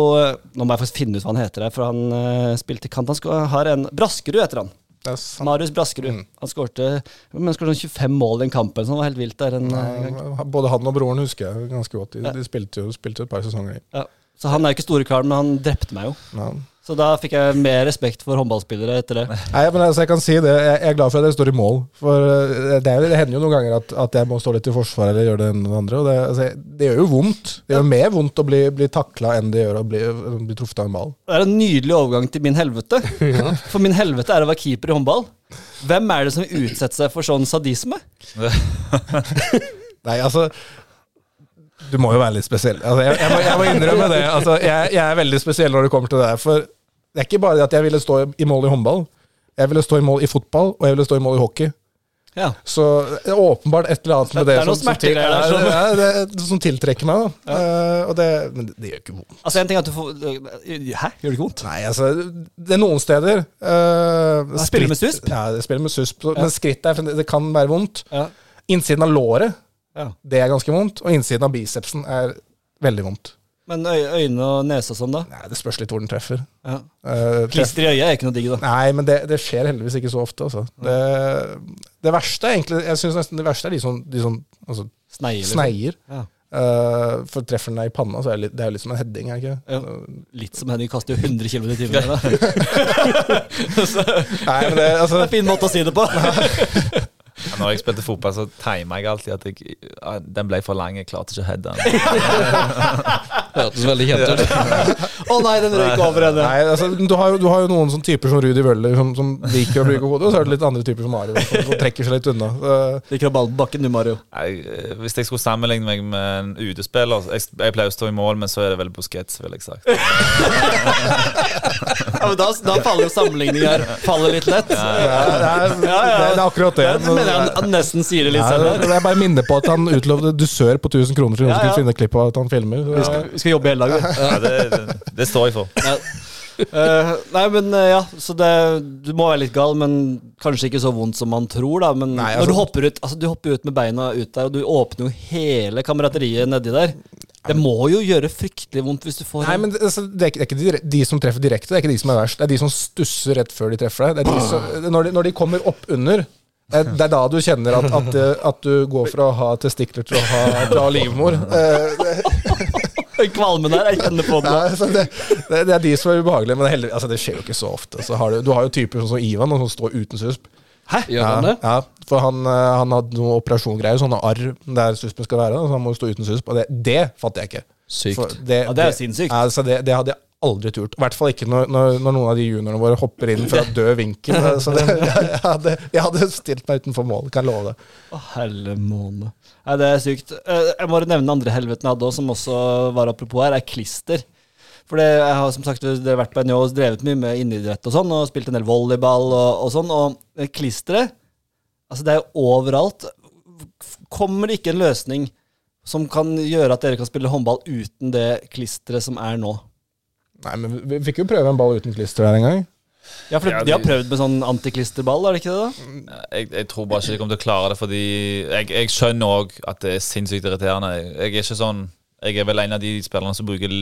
Nå må jeg faktisk finne ut hva han heter, her, for han uh, spilte kant. Han skal, har en Braskerud heter han. Marius Braskerud. Mm. Han skårte men skårte sånn 25 mål i den kampen, så han var helt vilt der en øh, gang. Både han og broren husker jeg ganske godt. De, de spilte jo spilte et par sesonger. Ja. Så han er ikke store karen, men han drepte meg jo. Ja. Så da fikk jeg mer respekt for håndballspillere etter det. Nei, men altså, jeg kan si det. Jeg er glad for at jeg står i mål. For eh, det, er, det hender jo noen ganger at, at jeg må stå litt i forsvar eller gjøre det ene eller andre. Og det, altså, det gjør jo vondt. Det gjør mer vondt å bli, bli takla enn det gjør å bli, bli truffet av en ball. Det er en nydelig overgang til min helvete. For min helvete er å være keeper i håndball. Hvem er det som utsetter seg for sånn sadisme? Nei, altså Du må jo være litt spesiell. Altså, jeg, jeg, må, jeg må innrømme det. Altså, jeg, jeg er veldig spesiell når det kommer til det her. For det er ikke bare det at jeg ville stå i mål i håndball. Jeg ville stå i mål i fotball, og jeg ville stå i mål i hockey. Ja. Så det er åpenbart et eller annet med Det det, som, som, til, der, som- det, er- det, som tiltrekker meg. Da. Uh, og det, men det, det gjør ikke vondt. Altså, en ting at du får Hæ? Gjør det ikke vondt? Nei, altså, det er noen steder uh, spiller med susp? Ja, spiller med susp. Men skritt der, det kan være vondt. Ja. Innsiden av låret, Ja. det er ganske vondt. Og innsiden av bicepsen er veldig vondt. Men øy, øyne og nese og sånn, da? Nei, Det spørs litt hvor den treffer. Ja. Uh, Klister i øyet er ikke noe digg, da. Nei, men det, det skjer heldigvis ikke så ofte. Altså. Det, det verste er egentlig Jeg synes nesten det verste er de som, de som altså, Sneier. liksom. sneier. Ja. Uh, for treffer den deg i panna, så er det, det er jo litt som en heading. Er ikke? Ja. Litt som Henning kaster jo 100 km i timen. Nei, men det, altså, Det er en fin måte å si det på. Ja, Når jeg spilte fotball, så tima jeg alltid at jeg, den ble for lang. Jeg klarte ikke å heade den. Hørtes veldig kjent ut. Å nei, den røyk over henne. Nei, altså, du, har jo, du har jo noen sånne typer som Rudi Wøller som, som liker å bruke hodet, og så er det litt andre typer som Mario, som, som trekker seg litt unna. Liker å balle på bakken, du, Mario. Nei, eh, hvis jeg skulle sammenligne meg med en utespiller Jeg, jeg pleier å stå i mål, men så er det vel Busquets, ville jeg sagt. Ja, men da, da faller jo sammenligningen her faller litt lett. ja, det, er, det, Ja, ja. er, det er akkurat det. det han, han nesten sier det litt selv det, her. det er bare minne på at han utlovde dusør på 1000 kroner for å Ja, ja. finne klipp av at han filmer. Vi skal, vi skal jobbe hele dagen. Ja, det, det, det står jeg for. Uh, nei, men uh, ja, så det Du må være litt gal, men kanskje ikke så vondt som man tror, da. Men Nei, når du altså- hopper ut Altså, du hopper ut med beina ut der, og du åpner jo hele kamerateriet nedi der. Det må jo gjøre fryktelig vondt hvis du får Nei, men det, altså, det, er ikke, det er ikke de, de som treffer direkte, det er ikke de som er verst. Det er de som stusser rett før de treffer deg. Det er de som, når, de, når de kommer opp under, det er, da du kjenner at, at, at du går fra å ha testikler til å ha, bra livmor. Eh, Kvalmen der, jeg kjenner på den. ja, det, det, det er de som er ubehagelige, men det, heldig- altså, det skjer jo ikke så ofte. Så har du, du har jo typer som Ivan, som står uten susp. Gjør han det? Ja, for han, eh, han hadde noen operasjongreier, sånne arr der suspen skal være, så han må jo stå uten susp. Og det, det fatter jeg ikke. For Sykt. det, Ja, det er sinnssykt. Ja, altså det, det hadde jeg aldri turt. I hvert fall ikke når, når, når noen av de juniorene våre hopper inn fra død vinkel. Så det, jeg, hadde, jeg hadde stilt meg utenfor mål, kan jeg love det. Å, helle måne. Nei, det er sykt. Eh, Jeg må nevne andre helveten jeg hadde òg, som også var apropos her, er klister. For det, jeg har som sagt har vært på NHO og drevet mye med inneidrett og sånn, og spilt en del volleyball og, og sånn, og eh, klisteret Altså, det er jo overalt. Kommer det ikke en løsning som kan gjøre at dere kan spille håndball uten det klisteret som er nå? Nei, men vi, fikk jo prøve en ball uten klister her en gang. Ja, for Ja, de har prøvd med sånn antiklisterball, er det ikke det? da? Jeg, jeg tror bare ikke de kommer til å klare det, fordi jeg, jeg skjønner òg at det er sinnssykt irriterende. Jeg, er ikke sånn Jeg er vel en av de spillerne som bruker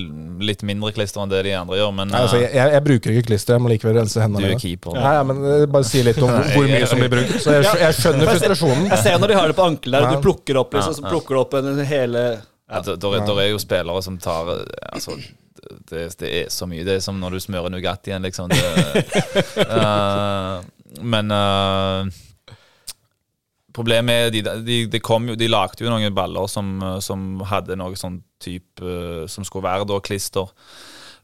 litt mindre klister enn det de andre gjør, men Nei, altså, jeg, jeg, bruker ikke klister, jeg må likevel rense hendene du er keeper. Ja, ja, men eh, bare si litt om hvor, mye som blir brukt. Så jeg, jeg skjønner frustrasjonen. Jeg ser når de har det på ankelen der, og du plukker opp liksom, så plukker du opp en hele Ja, der, der, der er jo spillere som tar eh, Altså, det, det er så mye. Det er som når du smører Nugattien, liksom. Det, uh, men uh, Problemet er de, de, de, kom jo, de lagde jo noen baller som, som hadde noe sånn type uh, Som skulle være da klister.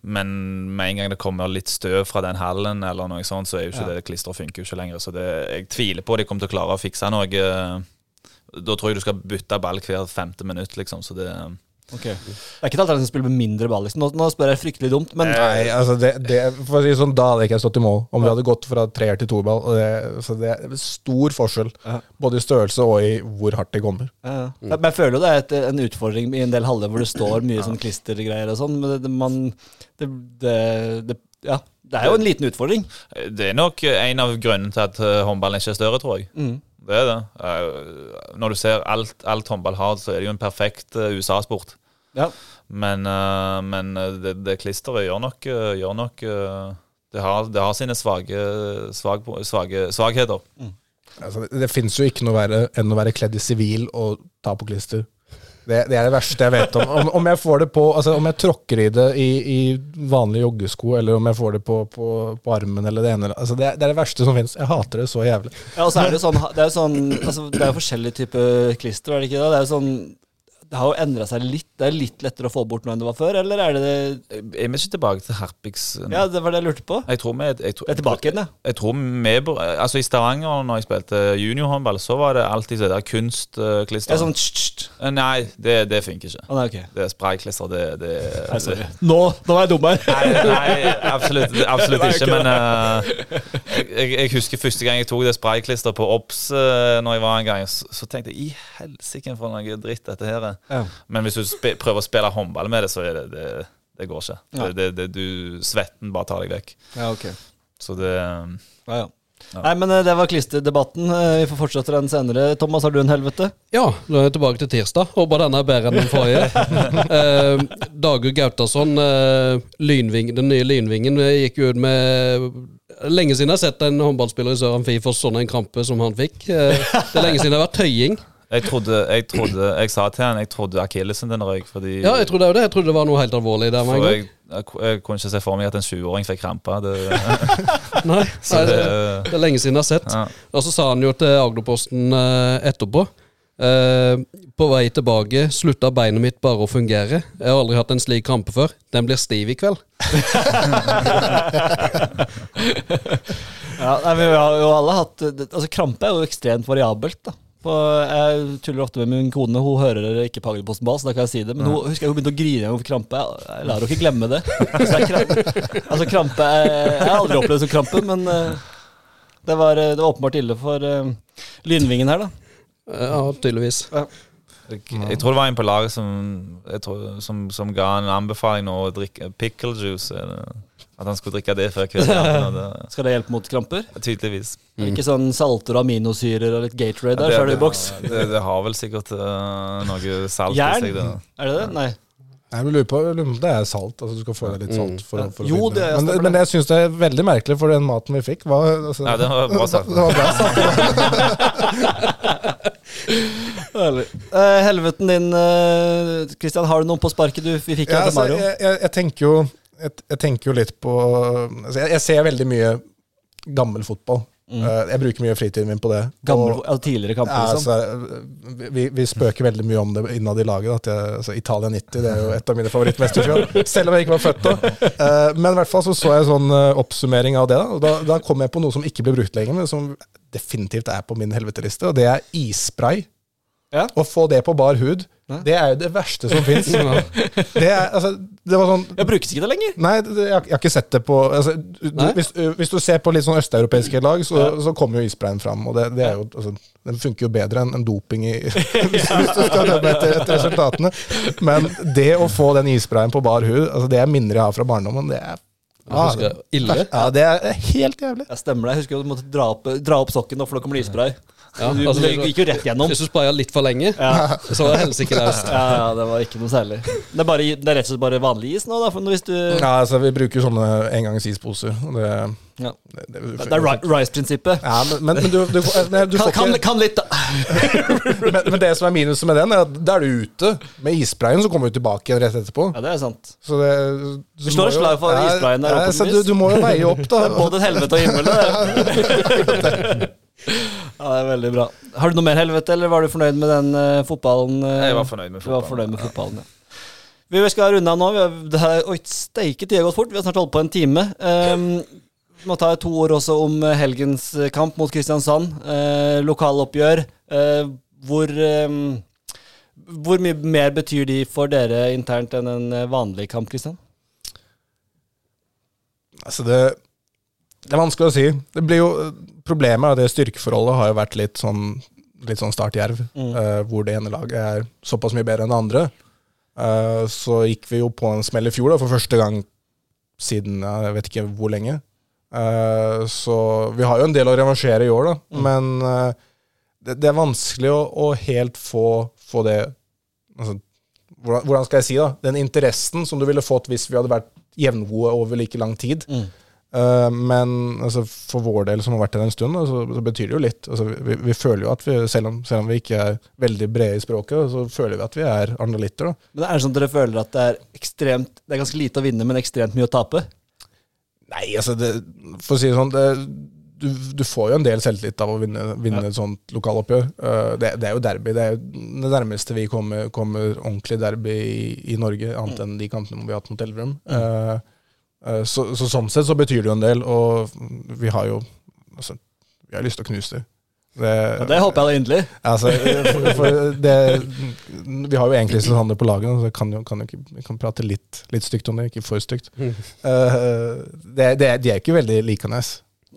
Men med en gang det kommer litt støv fra den hallen, eller noe sånt, så er jo ikke det klisteret funker jo ikke lenger. Så det, jeg tviler på de kommer til å klare å fikse noe. Da tror jeg du skal bytte ball hver femte minutt, liksom. Så det Ok. Det er ikke et alternativ å spille med mindre ball. Liksom. Nå, nå spør jeg fryktelig dumt, men Nei, altså det, det, for å si sånn, Da hadde ikke jeg stått i mål, om vi hadde gått fra treer til toerball. Så det er stor forskjell, Ja. både i størrelse og i hvor hardt det kommer. Ja, Mm. Men jeg føler jo det er et, en utfordring i en del haller hvor det står mye sånn klistergreier og sånn, men det, det, man, det, det, det, ja, det er jo en liten utfordring. Det er nok en av grunnene til at eh, håndballen ikke er større, tror jeg. Mm. Det er det. Eh, Når du ser alt, alt håndball har, så er det jo en perfekt eh, USA-sport. Ja. Men, eh, men det, det klisteret gjør nok, gjør nok det, har, det har sine svake, svage, svagheter. Mm. Altså, det det fins jo ikke noe verre enn å være kledd i sivil og ta på klister. Det, det er det verste jeg vet om. Om, om jeg får det på Altså om jeg tråkker i det i, i vanlige joggesko, eller om jeg får det på, på, på armen eller det ene altså det, det er det verste som fins. Jeg hater det så jævlig. Ja, og så er det sånn Det er jo sånn altså, forskjellige typer klister, er det ikke det? Det er jo sånn det har jo endra seg litt. Det er litt lettere å få bort nå enn det var før, eller er det det Er vi ikke tilbake til Herpix Ja, det var det jeg lurte på. Jeg tror vi jeg, tror- Det er tilbake igjen, ja. Jeg tror vi, altså I Stavanger, når jeg spilte juniorhåndball, så var det alltid det der kunstklister. Er sånn. Eh, Nei, det, det funker ikke. Oh, nei, okay. Det er sprayklister, det, det, Nei, sorry. Nå, nå var jeg dum her. Nei, nei absolutt, absolutt ikke. Men uh, jeg, jeg, husker første gang jeg tok det sprayklister på Obs uh, Når jeg var en gang, så, så tenkte jeg i helsike for noe dritt dette her er. Ja. Men hvis du prøver å spille håndball med det, så er det det, det går ikke. Ja. Det, det, det, du, svetten bare tar deg vekk. Ja, ok. Så det Ja, ja. Nei, men eh, det var klisterdebatten. Eh, Vi får fortsette den senere. Thomas, har du en helvete? Ja, nå er jeg tilbake til tirsdag. Håper denne er bedre enn den forrige. eh, Dagur Gautason, eh, lynving, den nye lynvingen, eh, gikk jo ut med Lenge siden jeg har sett en håndballspiller i Sør Amfi få sånn en krampe som han fikk. Eh, det er lenge siden det har vært tøying. Jeg trodde, jeg trodde Jeg sa til han jeg trodde akillesen din røyk, fordi Ja, jeg trodde det, jeg trodde det var noe helt alvorlig der med en gang. jeg, jeg, jeg kunne ikke se for meg at en 20-åring fikk krampe. Det, Nei, nei, det, det, det er lenge siden jeg har sett. ja. Og så sa han jo til Agderposten eh, etterpå eh, På vei tilbake slutta beinet mitt bare å fungere. Jeg har aldri hatt en slik krampe før. Den blir stiv i kveld. Ja, nei, vi har jo alle hatt Altså, krampe er jo ekstremt variabelt, da. På, jeg tuller ofte med min kone. Hun hører ikke Pagerposten Bas, så da kan jeg si det. Men hun husker jeg hun begynte å grine over krampe. Jeg lar henne ikke glemme det. Krampe, altså, krampe jeg, Jeg har aldri opplevd som krampe, men eh, det var, det var åpenbart ille for uh, lynvingen her, da. Eh, Ja, tydeligvis. Jeg, jeg tror det var en på laget som, jeg tror, som, som ga en anbefaling nå å drikke pickle juice. eller At han skulle drikke det før kvelden. Skal det hjelpe mot kramper? Tydeligvis. Ikke sånn salter og aminosyrer og litt Gatorade der, det, så er du i boks. det, det har vel sikkert uh, noe salt Jern? i seg. Det. Er det det? Nei. Jeg vil lure lurer på om det er salt. Altså Du skal få deg litt salt. For, å- for Jo, det er- men, men jeg syns det er veldig merkelig, for den maten vi fikk, var altså, Nei, det var bra salt. Det var bra salt. Herlig. Eh, helveten din, Kristian. Uh, har du noen på sparket du vi fikk Ja, av altså, Mario? jeg, jeg, jeg tenker jo jeg, jeg tenker jo litt på altså, jeg, jeg ser veldig mye gammel fotball. Mm. jeg bruker mye fritiden min på det. Mm. Gammel, Og- altså, tidligere kamper, Ja, liksom? altså, vi, vi spøker veldig mye om det innad i laget. At jeg, altså, Italia 90 det er jo et av mine favorittmesterskap. Selv om jeg ikke var født da. Eh, men i hvert fall så så jeg sånn eh, oppsummering av det. Da, da, da kom jeg på noe som ikke blir brukt lenger, men som definitivt er på min helveteliste. Og det er isspray. Ja. Å få det på bar hud, Ja. det er jo det verste som fins. Det, er, altså, det var sånn Jeg brukes ikke det lenger. Nei, det, jeg, jeg har ikke sett det på altså, du, hvis, hvis du ser på litt sånn østeuropeiske lag, så, så kommer jo isbreien fram. Og det, det jo, altså, den funker jo bedre enn en doping i, hvis, hvis du skal dømme etter, etter resultatene. Men det å få den isbreien på bar hud, altså, det er minner jeg har fra barndommen, det er Jeg husker, ille. ja, det er helt jævlig. Jeg stemmer deg. Jeg husker du måtte dra opp, dra opp sokken, for da kommer det isspray. Ja, du, altså, du gikk jo rett gjennom. Hvis du spraya litt for lenge, Ja. så var det helsike løst. Ja, ja, det var ikke noe særlig. Det er, bare, det er rett og slett bare vanlig is nå, da. For hvis du Ja, altså, vi bruker sånne engangs-isposer. og Det, Ja. det, det, Det er Rice-prinsippet. Ja, men, men, men du, du, får- du Kan, får kan, ikke kan litt, da. men, men det som er minuset med den, er at da er du ute. Med isprayen så kommer du tilbake igjen rett etterpå. Ja, det er sant. Så det, du slår et slag for isprayen der, Ja, du, du må jo veie opp, da. Det både et helvete og himmel. det. Ja, det er veldig bra. Har du noe mer helvete, eller var du fornøyd med den uh, fotballen? Uh, Jeg var fornøyd med Du var fotballen. fornøyd med fotballen, ja. Vi skal runde av nå. Vi har, det her, oi, steike, tida har gått fort. Vi har snart holdt på en time. Um, må ta to ord også om eh, helgens eh, kamp mot Kristiansand. Eh, lokaloppgjør. Eh, hvor, eh, hvor mye mer betyr de for dere internt enn en eh, vanlig kamp, Kristian? Altså det, det er vanskelig å si. Det blir jo, problemet er det styrkeforholdet har jo vært litt sånn, litt sånn startjerv, Mm. eh, hvor det ene laget er såpass mye bedre enn det andre. Eh, så gikk vi jo på en smell i fjor, da, for første gang siden jeg vet ikke hvor lenge. Eh, så vi har jo en del å revansjere i år, da. Mm. Men uh, det, det er vanskelig å, å helt få, få det altså, hvordan, hvordan skal jeg si da? Den interessen som du ville fått hvis vi hadde vært jevngode over like lang tid. Mm. Eh, men altså, for vår del, som har vært her en stund, da, så, så betyr det jo litt. Altså, vi, vi føler jo at vi, selv om, selv om vi ikke er veldig brede i språket, så føler vi at vi er andalitter. Da. Men er det sånn at dere føler at det er ekstremt Det er ganske lite å vinne, men ekstremt mye å tape? Nei, altså det, For å si det sånn, det, du, du får jo en del selvtillit av å vinne, vinne et sånt lokaloppgjør. Uh, det, det, er jo derby. Det er jo det nærmeste vi kommer, kommer ordentlig derby i, i Norge, annet enn de kampene vi har hatt mot Elverum. Uh, uh, så, så, sånn sett så betyr det jo en del, og vi har jo altså, Vi har lyst til å knuse dem. Det, ja, det håper jeg da inderlig. Altså, for, for det, vi har jo egentlig Kristiansand på laget, så kan jo, kan jo ikke, kan prate litt, litt, stygt om det, ikke for stygt. Mm. det, det, de er ikke veldig likende.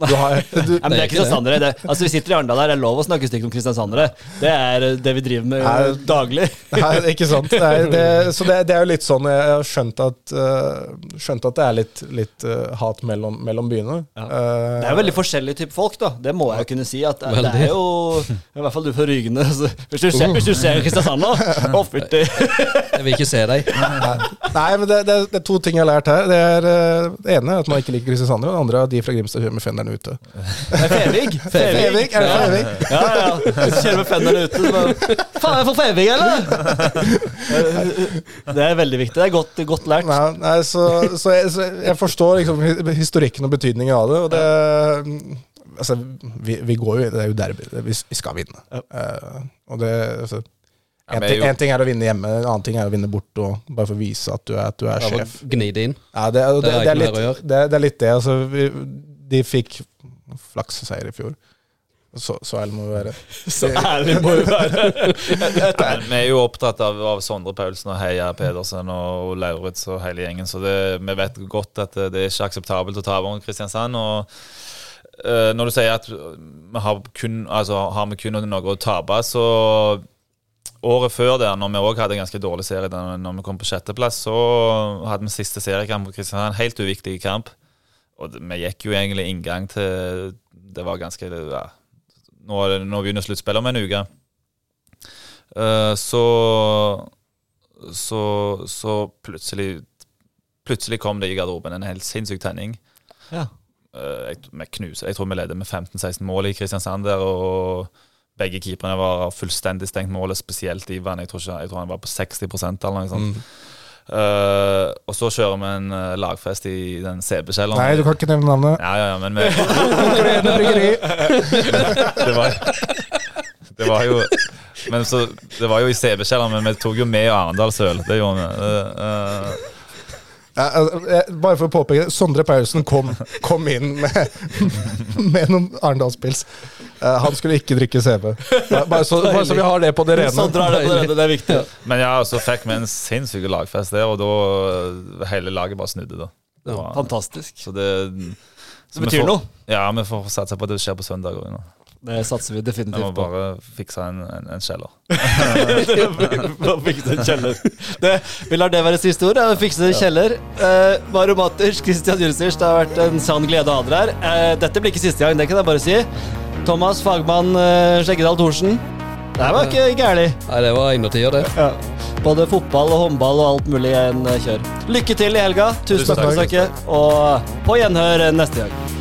Du har, du, Nei, men det er kristiansandere. Det, altså, vi sitter i Arendal her, det er lov å snakke stygt om kristiansandere. Det er eh, det vi driver med Nei, daglig. Nei, ikke sant. Nei, det, så det, det, er jo litt sånn Jeg har skjønt at, uh, skjønt at det er litt, litt uh, hat mellom, mellom byene. Ja. Uh, det er jo veldig forskjellige typer folk, da. Det må jeg jo kunne si. At det er jo I hvert fall du fra Rygene. Altså, hvis, du ser, hvis du ser Kristiansand nå Å, fytti. Jeg vil ikke se deg. Nei, men det, det, er to ting jeg har lært her. Det, er, det ene er at man ikke liker kristiansandere, og det andre er at de fra Grimstad kjører med fenderen fenneren ute. Det er Fevig. Fevig, Er det Fevig? Ja, ja. ja. Kjører med fenneren ute. Så Faen, er jeg for Fevig, eller? Det er veldig viktig. Det er godt, godt lært. Nei, nei så, så, jeg, så, jeg, forstår liksom historikken og betydningen av det. Og det Altså, vi, vi går jo Det er jo derby. Vi, skal vinne. Ja. Uh, og det altså, en, ting, en, ting, er å vinne hjemme, en annen ting er å vinne borte. Bare for å vise at du er, at du er sjef. Gni det inn. Ja, det, det, det, er litt, det, er litt det. Altså, vi, de fikk flakseseier i fjor. Så, så, ærlig må vi være. Så ærlig må vi være! vi er jo opptatt av, av Sondre Paulsen og Heia Pedersen og Lauritz og hele gjengen, så det, vi vet godt at det er ikke akseptabelt å ta over Kristiansand. og uh, Når du sier at vi har, kun, altså, har vi kun noe å tape, så Året før der, når vi òg hadde en ganske dårlig serie, når vi kom på sjetteplass, så hadde vi siste seriekamp på Kristiansand. Helt uviktig kamp. Og vi gikk jo egentlig inngang til Det var ganske ja, nå, nå, begynner sluttspillet om en uke. Uh, så, så Så plutselig Plutselig kom det i garderoben en helt sinnssyk tenning. Ja. Uh, jeg, jeg, tror vi leder med 15-16 mål i Kristiansand der. og begge keeperne var fullstendig stengt målet, spesielt Ivan. Jeg tror, ikke, jeg tror han var på 60 eller noe sånt. Mm. Uh, og så kjører vi en uh, lagfest i den CB-kjelleren. Nei, du kan ikke nevne navnet. Ja, ja, ja, men vi det, var, det var jo Men så, Det var jo i CB-kjelleren, men vi tok jo med Arendalsøl. Det gjorde vi. Uh, bare for å påpeke Sondre Paulsen kom, kom inn med, med noen Arendalspils. Uh, han skulle ikke drikke CB. Bare så, bare så, vi har det på det rene. Sondre drar det på det rene, det er viktig. Men ja, så fikk vi en sinnssyk lagfest der, og da eh, hele laget bare snudde. da. Var, Fantastisk. Så det, så det betyr får, noe? Ja, vi får satse på at det skjer på søndag òg. Det satser vi definitivt på. Jeg må bare fikse en, en, en kjeller. fikse en kjeller. Det, vi lar det være siste ord. Fikse en kjeller. Uh, Mario Matters, Christian Jursters, det har vært en sann glede å ha dere her. Uh, dette blir ikke siste gang, det kan jeg bare si. Thomas Fagmann uh, Skjeggedal Thorsen. Det var ikke gærlig. Nei, det var innertier, det. Ja. Både fotball og håndball og alt mulig en kjør. Lykke til i helga. Tusen takk for besøket, og på gjenhør neste gang.